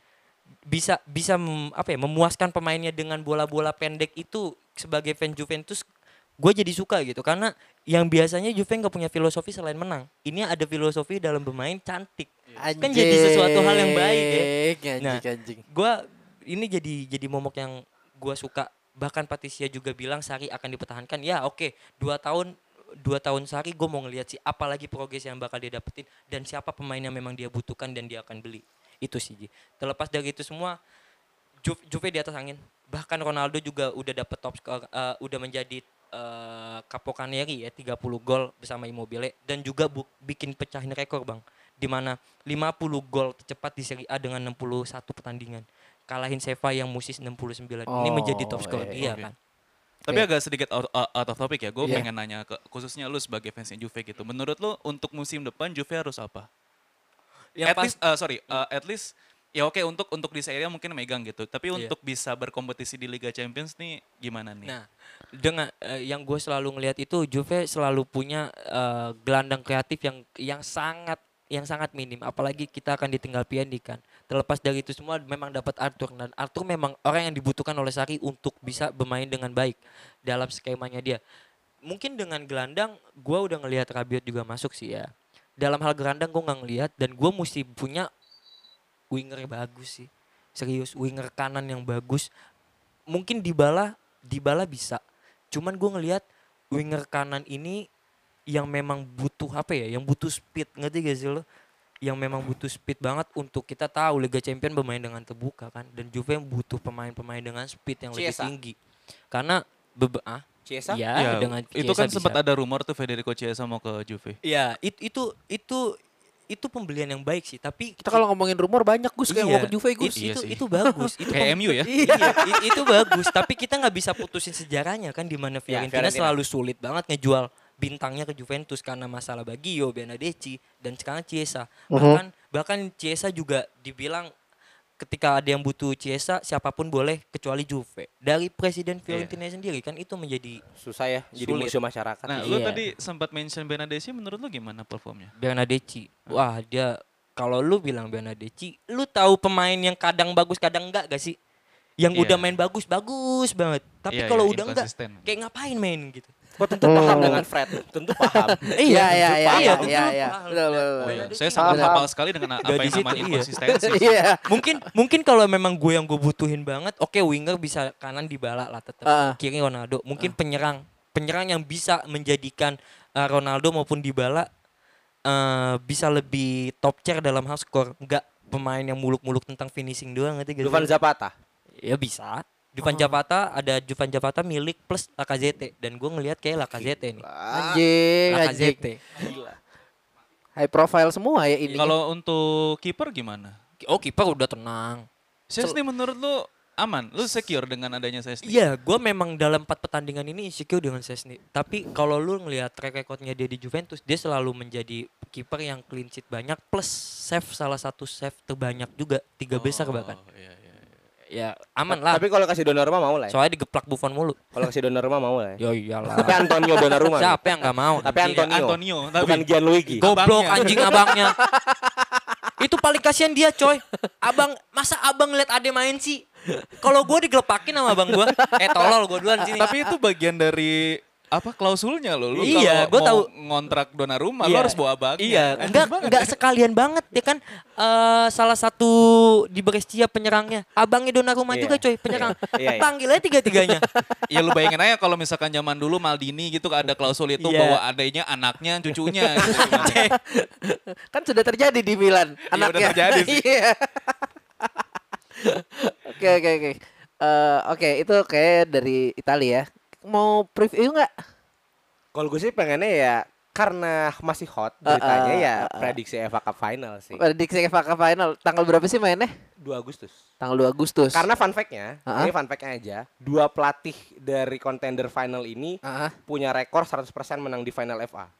bisa bisa mem- apa ya memuaskan pemainnya dengan bola-bola pendek itu sebagai fan Juventus gue jadi suka gitu karena yang biasanya Juve nggak punya filosofi selain menang. Ini ada filosofi dalam bermain cantik. Kan jadi sesuatu hal yang baik ya. Anjing, Nah, anjing. gua ini jadi jadi momok yang gua suka. Bahkan Patricia juga bilang Sari akan dipertahankan. Ya oke dua tahun dua tahun Sari gue mau ngeliat sih apalagi progres yang bakal dia dapetin dan siapa pemain yang memang dia butuhkan dan dia akan beli. Itu sih Ji. terlepas dari itu semua Ju- Juve di atas angin. Bahkan Ronaldo juga udah dapet top score eh, udah menjadi eh Capocaneri ya 30 gol bersama Immobile dan juga bu- bikin pecahin rekor Bang di mana 50 gol tercepat di Serie A dengan 61 pertandingan. Kalahin Seva yang musis 69. Ini menjadi top skor Oh, dia oke. kan. Tapi agak sedikit out, out- out of topic ya. Gue Iya. pengen nanya ke khususnya lu sebagai fansnya Juve gitu. Menurut lu untuk musim depan Juve harus apa? Yang at pas- least, uh, sorry, uh, at least ya oke untuk untuk di Serie A mungkin megang gitu. Tapi Iya. untuk bisa berkompetisi di Liga Champions nih gimana nih? Nah, dengan eh, yang gue selalu ngelihat itu Juve selalu punya eh, gelandang kreatif yang yang sangat yang sangat minim apalagi kita akan ditinggal Pjanic kan. Terlepas dari itu semua memang dapat Arthur dan Arthur memang orang yang dibutuhkan oleh Sari untuk bisa bermain dengan baik dalam skemanya dia. Mungkin dengan gelandang gue udah ngelihat Rabiot juga masuk sih ya. Dalam hal gelandang gue nggak ngelihat dan gue mesti punya winger yang bagus sih. Serius winger kanan yang bagus. Mungkin Dybala Dybala bisa. Cuman gue ngelihat winger kanan ini yang memang butuh apa ya? Yang butuh speed ngerti gak sih lo? Yang memang butuh speed banget untuk kita tahu Liga Champion bermain dengan terbuka kan. Dan Juve yang butuh pemain-pemain dengan speed yang lebih Chiesa. tinggi. Karena bebe ah Ciesa? ya, Ya, dengan itu Chiesa kan sempat ada rumor tuh Federico Chiesa mau ke Juve. Iya, it- itu itu itu pembelian yang baik sih, tapi Kita kalau ngomongin rumor banyak Gus kayak mau ke Juve Gus. Iya itu sih. itu bagus, itu Kayak MU ya? Iya, itu bagus, tapi kita nggak bisa putusin sejarahnya kan di mana Fiorentina Fiorentina. selalu sulit banget ngejual bintangnya ke Juventus karena masalah Baggio, Benedetto dan sekarang Chiesa. Bahkan bahkan Chiesa juga dibilang ketika ada yang butuh Chiesa siapa pun boleh kecuali Juve. Dari presiden Fiorentina sendiri kan itu menjadi Susah ya jadi Sulit. musuh masyarakat. Nah, lu Iya. tadi sempat mention Benadeschi menurut lu gimana performnya? Bernadecci. Wah, dia kalau lu bilang Bernadecci, lu tahu pemain yang kadang bagus kadang enggak gak sih? Yang Iya. udah main bagus bagus banget. Tapi Iya, kalau iya, udah enggak kayak ngapain main gitu. Kok tentu paham dengan Fred, tentu paham. Iya iya iya iya, iya iya. iya. Oh, iya. Saya sangat paham. hafal sekali dengan apa yang namanya iya. inkonsistensi. Iya. mungkin mungkin kalau memang gue yang gue butuhin banget, oke winger bisa kanan dibala lah tetap. Ah. Kiri Ronaldo. Mungkin penyerang penyerang yang bisa menjadikan uh, Ronaldo maupun dibala eh bisa lebih top tier dalam hal skor. Enggak pemain yang muluk-muluk tentang finishing doang ngerti gak? Dufan Zapata. Ya bisa. Juvan Zapata ada Juvan Zapata milik plus Lacazette dan gue ngelihat kayak Lacazette nih. Anjing, anjing. Lacazette. High profile semua ya ini. Kalau untuk kiper gimana? Oh kiper udah tenang. Chesney menurut lu aman? Lu secure dengan adanya Chesney? Iya, gue memang dalam empat pertandingan ini insecure dengan Chesney. Tapi kalau lu ngelihat track recordnya dia di Juventus, dia selalu menjadi kiper yang clean sheet banyak plus save salah satu save terbanyak juga tiga besar bahkan. Oh, iya, iya. Ya aman lah. Tapi kalau kasih Donnarumma mau lah. ya. Soalnya digeplak Buffon mulu. Kalau kasih Donnarumma mau lah. ya. Ya iyalah. Tapi Antonio Donnarumma. Siapa yang nggak mau? Tapi? Antonio. Antonio, tapi Bukan Gianluigi. Goblok Abangnya. anjing abangnya. Itu paling kasihan dia coy. Abang masa abang ngeliat ade main sih? Kalau gue digelepakin sama abang gue, eh tolol gue duluan sini. Tapi itu bagian dari apa klausulnya lo? Lu Iya, kalau gua mau tahu. ngontrak Donnarumma, Iya. lo harus bawa abangnya. Iya, enggak enggak ya. sekalian banget dia kan eh, salah satu di Brescia penyerangnya. Abangnya Donnarumma Iya. juga coy, penyerang. Iya, iya. Panggil aja tiga-tiganya. Ya lu bayangin aja kalau misalkan zaman dulu Maldini gitu ada klausul itu Iya. bahwa adanya anaknya, cucunya gitu. kan sudah terjadi di Milan Iya, anaknya. udah terjadi sih. Iya. Oke oke oke. Eh, Oke itu kayak dari Italia ya. Mau preview nggak? Kalau gue sih pengennya ya karena masih hot beritanya ya prediksi FA Cup final sih. Prediksi FA Cup final tanggal berapa sih mainnya? 2 Agustus. Tanggal 2 Agustus. Karena fun fact-nya, Ah. ini fun fact-nya aja, dua pelatih dari contender final ini Ah, punya rekor 100% menang di final FA.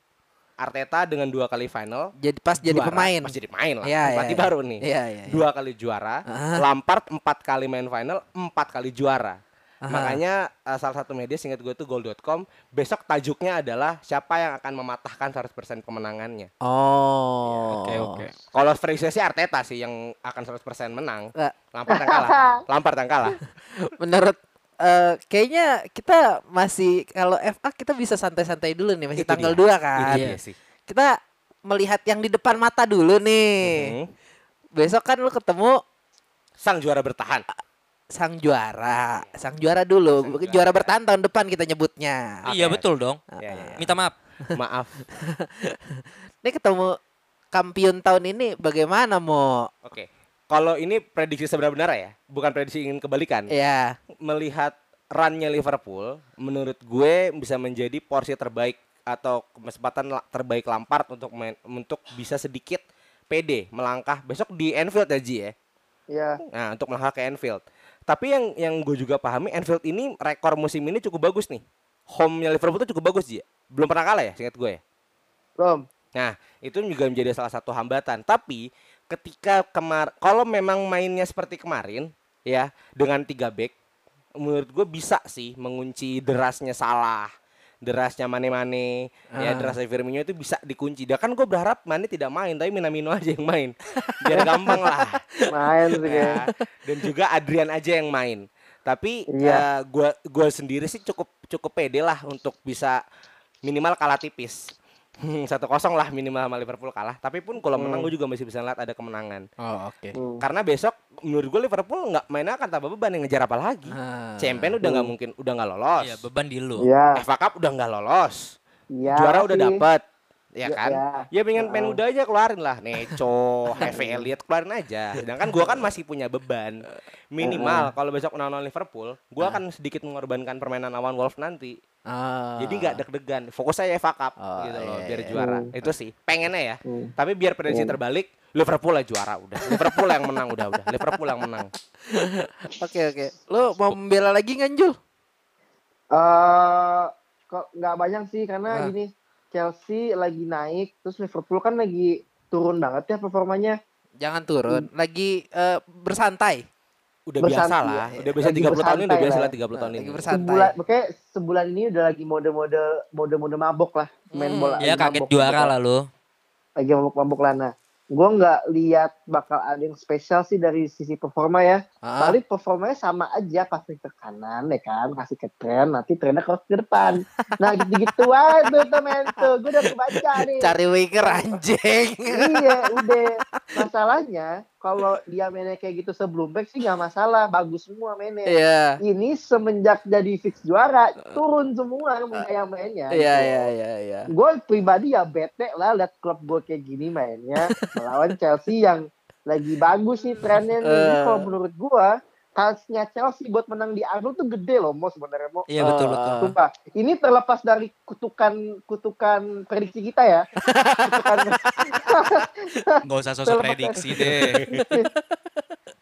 Arteta dengan dua kali final, jadi pas jadi juara. pemain. Pas jadi pemain lah, Iya, pelatih iya, baru nih. Iya iya. iya. Dua kali juara, Ah. Lampard empat kali main final, empat kali juara. Aha. Makanya uh, salah satu media singkat gue tuh goal.com besok tajuknya adalah siapa yang akan mematahkan 100% kemenangannya. Oh. Oke, oke. Kalau prediksi sih Arteta sih yang akan 100% menang. Nggak. Lampard yang kalah. Lampard yang kalah. Menurut eh, kayaknya kita masih kalau FA kita bisa santai-santai dulu nih masih Itu tanggal dia. 2 kan. Dia sih. Kita melihat yang di depan mata dulu nih. Mhm. Besok kan lu ketemu Sang juara bertahan. Sang juara, sang juara dulu, juara bertahan tahun depan kita nyebutnya. Iya betul dong. Ya, ya, ya. Minta maaf. Maaf. Ini ketemu kampion tahun ini bagaimana mau? Oke. Kalau ini prediksi sebenarnya benar ya, bukan prediksi ingin kebalikan. Ya, Melihat runnya Liverpool menurut gue bisa menjadi porsi terbaik atau kesempatan terbaik Lampard untuk main, untuk bisa sedikit pede melangkah besok di Anfield ya Ji ya. Ya, Nah, untuk melangkah ke Anfield. Tapi yang yang gue juga pahami Anfield ini rekor musim ini cukup bagus nih. Home-nya Liverpool tuh cukup bagus Ji. ya? Belum pernah kalah ya, seingat gue ya. belum. Nah, itu juga menjadi salah satu hambatan. Tapi ketika kemar kalau memang mainnya seperti kemarin ya dengan tiga back menurut gue bisa sih mengunci derasnya salah derasnya Mane-Mane ya Ah. derasnya Firmino itu bisa dikunci. Dan kan gue berharap Mane tidak main tapi Minamino aja yang main. Biar gampang lah. Main sih. Ya, dan juga Adrian aja yang main. Tapi Iya. eh, gua gua sendiri sih cukup cukup pede lah untuk bisa minimal kalah tipis. Satu kosong lah minimal sama Liverpool kalah. Tapi pun kalau menang Hmm. gue juga masih bisa lihat ada kemenangan. Oh, oke. Hmm. Karena besok menurut gue Liverpool nggak mainnya akan tambah beban yang ngejar apa lagi. Ah. Champion udah nggak Hmm. mungkin udah nggak lolos. Iya, beban di lu. Iya. FA Cup udah nggak lolos. Iya. Juara udah sih. Ya Ya, kan? ya. Ya pengen pen Heeh. udah aja keluarin lah Neco, HV Elliot keluarin aja. Sedangkan gua kan masih punya beban. Minimal kalau besok menang Liverpool, gua akan sedikit mengorbankan permainan lawan Wolves nanti. Ah. Jadi nggak deg-degan. Fokus aja FA Cup Oh, gitu loh iya, biar iya. juara. Hmm. Itu sih pengennya ya. Hmm. Tapi biar prediksi Hmm. terbalik, Liverpool lah juara udah. Liverpool yang menang udah udah. Liverpool yang menang. Oke oke. Lo mau membela lagi nggak Jul? Eh, kok nggak banyak sih karena Ah. gini Chelsea lagi naik, terus Liverpool kan lagi turun banget ya performanya. Jangan turun. Lagi eh, bersantai. Udah biasa Bersantai, lah. ya. Udah biasa Lagi 30 tahun ini udah bersantai biasa lah. lah 30 tahun Lagi ini. bersantai. Sebulan, makanya sebulan ini udah lagi mode-mode mode-mode mabok lah, main Hmm, bola. Ya kaget mabok, juara mabok. lah lu. Lagi mabok-mabok lah. Nah, gue nggak lihat bakal ada yang spesial sih dari sisi performa ya. Ah. Paling performanya sama aja pasti ke kanan ya kan, kasih ke tren, nanti trennya cross ke depan. Nah gitu-gitu aja tuh temen tuh, gue udah kebaca nih. Cari winger anjing. iya, udah. Masalahnya kalau dia mainnya kayak gitu sebelum back sih nggak masalah, bagus semua mainnya. Iya. Ini semenjak jadi fix juara turun semua yang mainnya. Iya iya iya iya. Gue pribadi ya bete lah lihat klub gue kayak gini mainnya melawan Chelsea yang lagi bagus nih trennya nih. Jadi Eh. kalau menurut gue kansnya Chelsea buat menang di Arnold tuh gede loh mau sebenarnya mau. Iya betul Oh, betul. ah. Sumpah, ini terlepas dari kutukan kutukan prediksi kita ya. kutukan, Nggak usah sosok Terlepas- prediksi deh.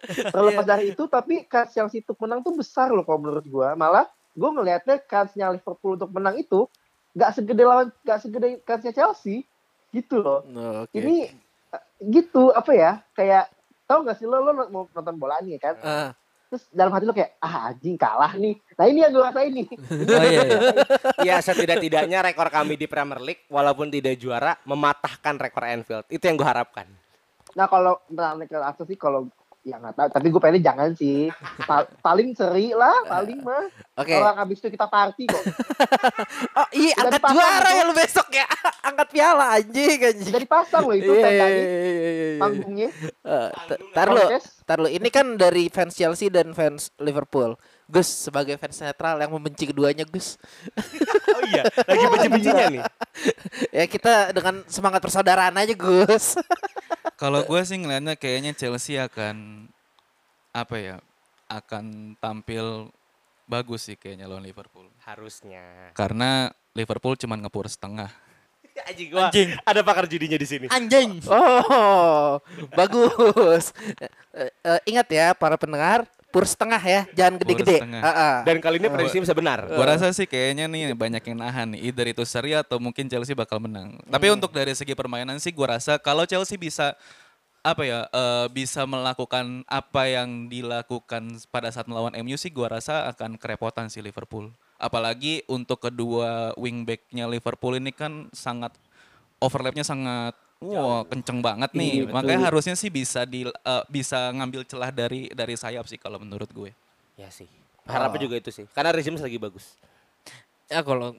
terlepas dari itu, tapi kans Chelsea untuk menang tuh besar loh kalau menurut gua. Malah gue ngelihatnya kansnya Liverpool untuk menang itu nggak segede lawan nggak segede kansnya Chelsea gitu loh. Oh, Oke. Ini gitu apa ya? Kayak tau gak sih lo lo mau nonton bola nih kan? Ah. Terus dalam hati lo kayak ah anjing kalah nih. Nah ini yang gue rasain nih. Oh iya. iya. Ya setidak-tidaknya rekor kami di Premier League walaupun tidak juara mematahkan rekor Anfield. Itu yang gue harapkan. Nah kalau menang ke Arsenal sih kalau ya nggak tahu. Tapi gue pengen jangan sih. Pa- paling seri lah, paling mah. Oke. Kalau habis itu kita party kok. Oh iya Udah angkat juara ya lu besok ya. angkat piala anjing anjing. Jadi pasang loh itu Iya, tandanya iya, iya, panggungnya. Eh, t- Tar lo, tar lo. Ini kan dari fans Chelsea dan fans Liverpool. Gus sebagai fans netral yang membenci keduanya Gus. Oh iya, lagi benci-bencinya nih. ya kita dengan semangat persaudaraan aja Gus. Kalau gue sih ngeliatnya kayaknya Chelsea akan apa ya? Akan tampil bagus sih kayaknya lawan Liverpool. Harusnya. Karena Liverpool cuman ngepur setengah. Anjing gua. Anjing. Ada pakar judinya di sini. Anjing. Oh, bagus. Eh, eh, ingat ya para pendengar, pur setengah ya, jangan gede-gede. ah. Dan kali ini prediksi bisa benar. Gua rasa sih kayaknya nih banyak yang nahan nih. Either itu seri atau mungkin Chelsea bakal menang. Tapi untuk dari segi permainan sih gua rasa kalau Chelsea bisa apa ya eh, bisa melakukan apa yang dilakukan pada saat melawan MU sih gua rasa akan kerepotan sih Liverpool. Apalagi untuk kedua wingbacknya Liverpool ini kan sangat overlapnya sangat wah kenceng banget nih. Iya, Makanya betul. harusnya sih bisa di eh, bisa ngambil celah dari dari sayap sih kalau menurut gue. Ya sih. Harapnya juga itu sih. Karena Regimes lagi bagus. Ya kalau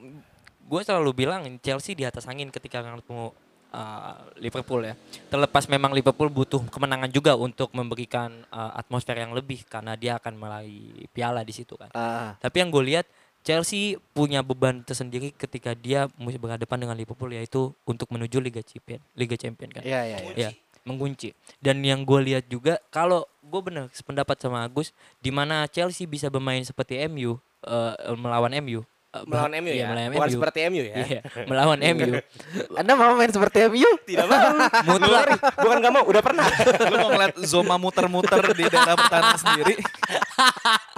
gue selalu bilang Chelsea di atas angin ketika ketemu uh, Liverpool ya. Terlepas memang Liverpool butuh kemenangan juga untuk memberikan uh, atmosfer yang lebih karena dia akan meraih piala di situ kan. Ah. Tapi yang gue lihat Chelsea punya beban tersendiri ketika dia mesti berhadapan dengan Liverpool yaitu untuk menuju Liga Champion, Liga Champion kan. Iya, iya, iya. Ya, mengunci. Dan yang gue lihat juga kalau gue bener sependapat sama Agus, di mana Chelsea bisa bermain seperti MU, eh, melawan MU. Eh, Melawan MU iya, ya. melawan Bukan MU. seperti MU ya. Iya, melawan MU. Anda mau main seperti MU? Tidak mau. Mutlak. Bukan gak mau, udah pernah. Lu mau ngeliat Zoma muter-muter di daerah pertahanan sendiri.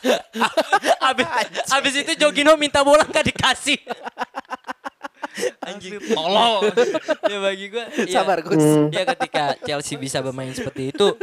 abis, abis itu Jogino minta bola nggak dikasih. Anjing. Tolol. ya bagi gue. Sabar Gus. Ya ketika Chelsea bisa bermain seperti itu,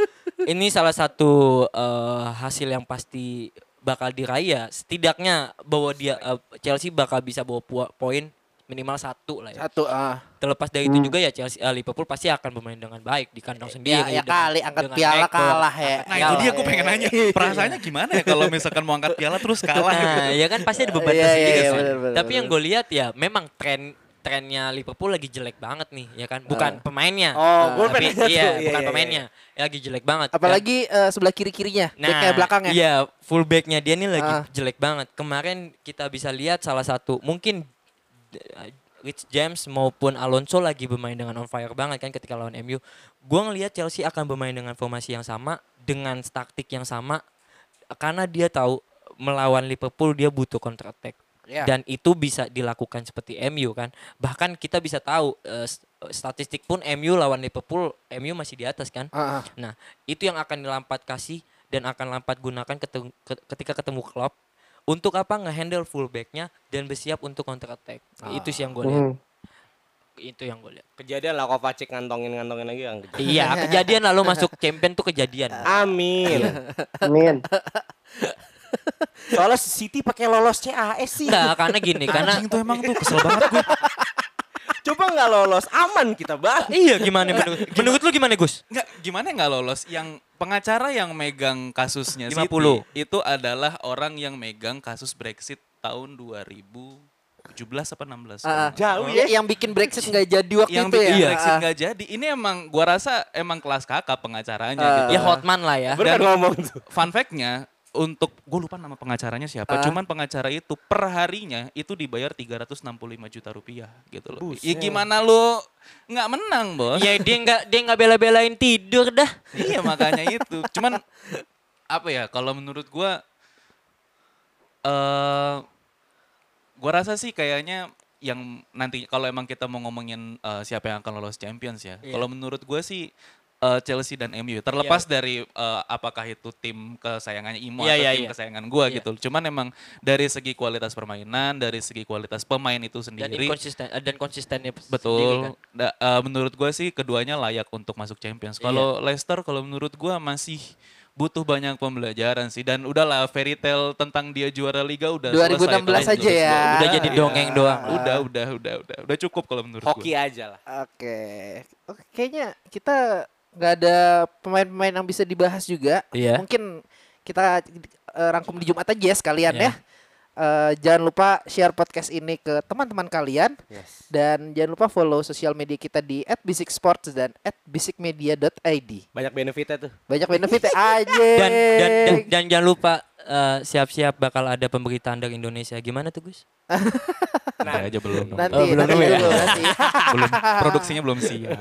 ini salah satu eh, hasil yang pasti bakal diraih ya. Setidaknya bahwa dia eh, Chelsea bakal bisa bawa poin minimal satu lah ya. Satu ah. Terlepas dari itu juga ya Chelsea eh, Liverpool pasti akan bermain dengan baik di kandang sendiri. Ya, ya dengan- kali angkat dengan piala Eko. kalah ya. Nah itu dia gue pengen nanya. Perasaannya gimana ya kalau misalkan mau angkat piala terus kalah gitu. Nah, ya kan pasti ada beban Iya, tersendiri iya, iya, kan. benar, benar, Tapi yang gue lihat ya memang tren trennya Liverpool lagi jelek banget nih, ya kan? Bukan pemainnya. Oh, gue tapi pengen iya. Iya, bukan iya, pemainnya. Ya, lagi jelek banget. Apalagi eh, sebelah kiri-kirinya, Nah, backnya belakangnya. Iya, fullbacknya dia nih lagi Ah. jelek banget. Kemarin kita bisa lihat salah satu mungkin uh, Rich James maupun Alonso lagi bermain dengan on fire banget kan ketika lawan MU. Gua ngelihat Chelsea akan bermain dengan formasi yang sama, dengan taktik yang sama karena dia tahu melawan Liverpool dia butuh counter attack. Ya. Dan itu bisa dilakukan seperti MU kan. Bahkan kita bisa tahu st- statistik pun MU lawan Liverpool, MU masih di atas kan. Ah, ah. Nah, itu yang akan Lampard kasih dan akan Lampard gunakan ketika ketemu Klopp untuk apa ngehandle fullbacknya dan bersiap untuk counter attack. Itu sih yang gue lihat. Hmm. Itu yang gue lihat. Kejadian lah Kovacic ngantongin-ngantongin lagi kan. iya, kejadian lalu masuk champion tuh kejadian. Amin. Amin. Soalnya City pakai lolos CAS sih. Enggak, karena gini, karena Anjing tuh emang tuh kesel banget gue. Coba nggak lolos, aman kita bang. iya gimana menurut, menurut lu gimana Gus? Enggak, gimana nggak lolos? Yang pengacara yang megang kasusnya 50. City itu adalah orang yang megang kasus Brexit tahun 2017 apa 16? Ah, ah. Jauh Ya, ya. yang bikin Brexit nggak jadi waktu yang itu bikin ya. Brexit Ah, nggak jadi. Ini emang gua rasa emang kelas kakap pengacaranya Ah. gitu. Ya Hotman lah ya. Dan- ngomong tuh. Fun fact-nya untuk gue lupa nama pengacaranya siapa, Ah. cuman pengacara itu per harinya itu dibayar 365 juta rupiah gitu loh. Ya gimana lu nggak menang, Bos? Ya dia nggak dia nggak bela-belain tidur dah. iya makanya itu. Cuman apa ya kalau menurut gua eh gua rasa sih kayaknya yang nanti kalau emang kita mau ngomongin eh, siapa yang akan lolos Champions ya. Iya. Kalau menurut gua sih eh, Chelsea dan MU terlepas dari eh, apakah itu tim kesayangannya Imo Iya, atau iya, tim iya. kesayangan gua Iya. gitu. Cuman emang dari segi kualitas permainan, dari segi kualitas pemain itu Dan sendiri eh, dan konsistennya sendiri kan. Betul. Da- eh, menurut gue sih keduanya layak untuk masuk Champions. Iya. Kalau Leicester kalau menurut gua masih butuh banyak pembelajaran sih dan udahlah fairy tale tentang dia juara liga udah 2016 selesai aja ya. gua. Udah jadi dongeng doang. Udah, udah, udah, udah, udah cukup kalau menurut Hoki gua. aja lah. Oke. Oke, kayaknya kita nggak ada pemain-pemain yang bisa dibahas juga. Iya. Mungkin kita eh, rangkum di Jumat aja ya sekalian Iya. ya. Eh, jangan lupa share podcast ini ke teman-teman kalian Yes. dan jangan lupa follow sosial media kita di @bisiksports dan @bisikmedia.id. Banyak benefitnya tuh. Banyak benefit aja. Dan, dan, dan, dan jangan lupa eh, siap-siap bakal ada pemberitaan dari Indonesia. Gimana tuh Gus? Nanti aja belum. nanti Oh, belum nanti dulu ya? dulu nanti. belum produksinya belum siap.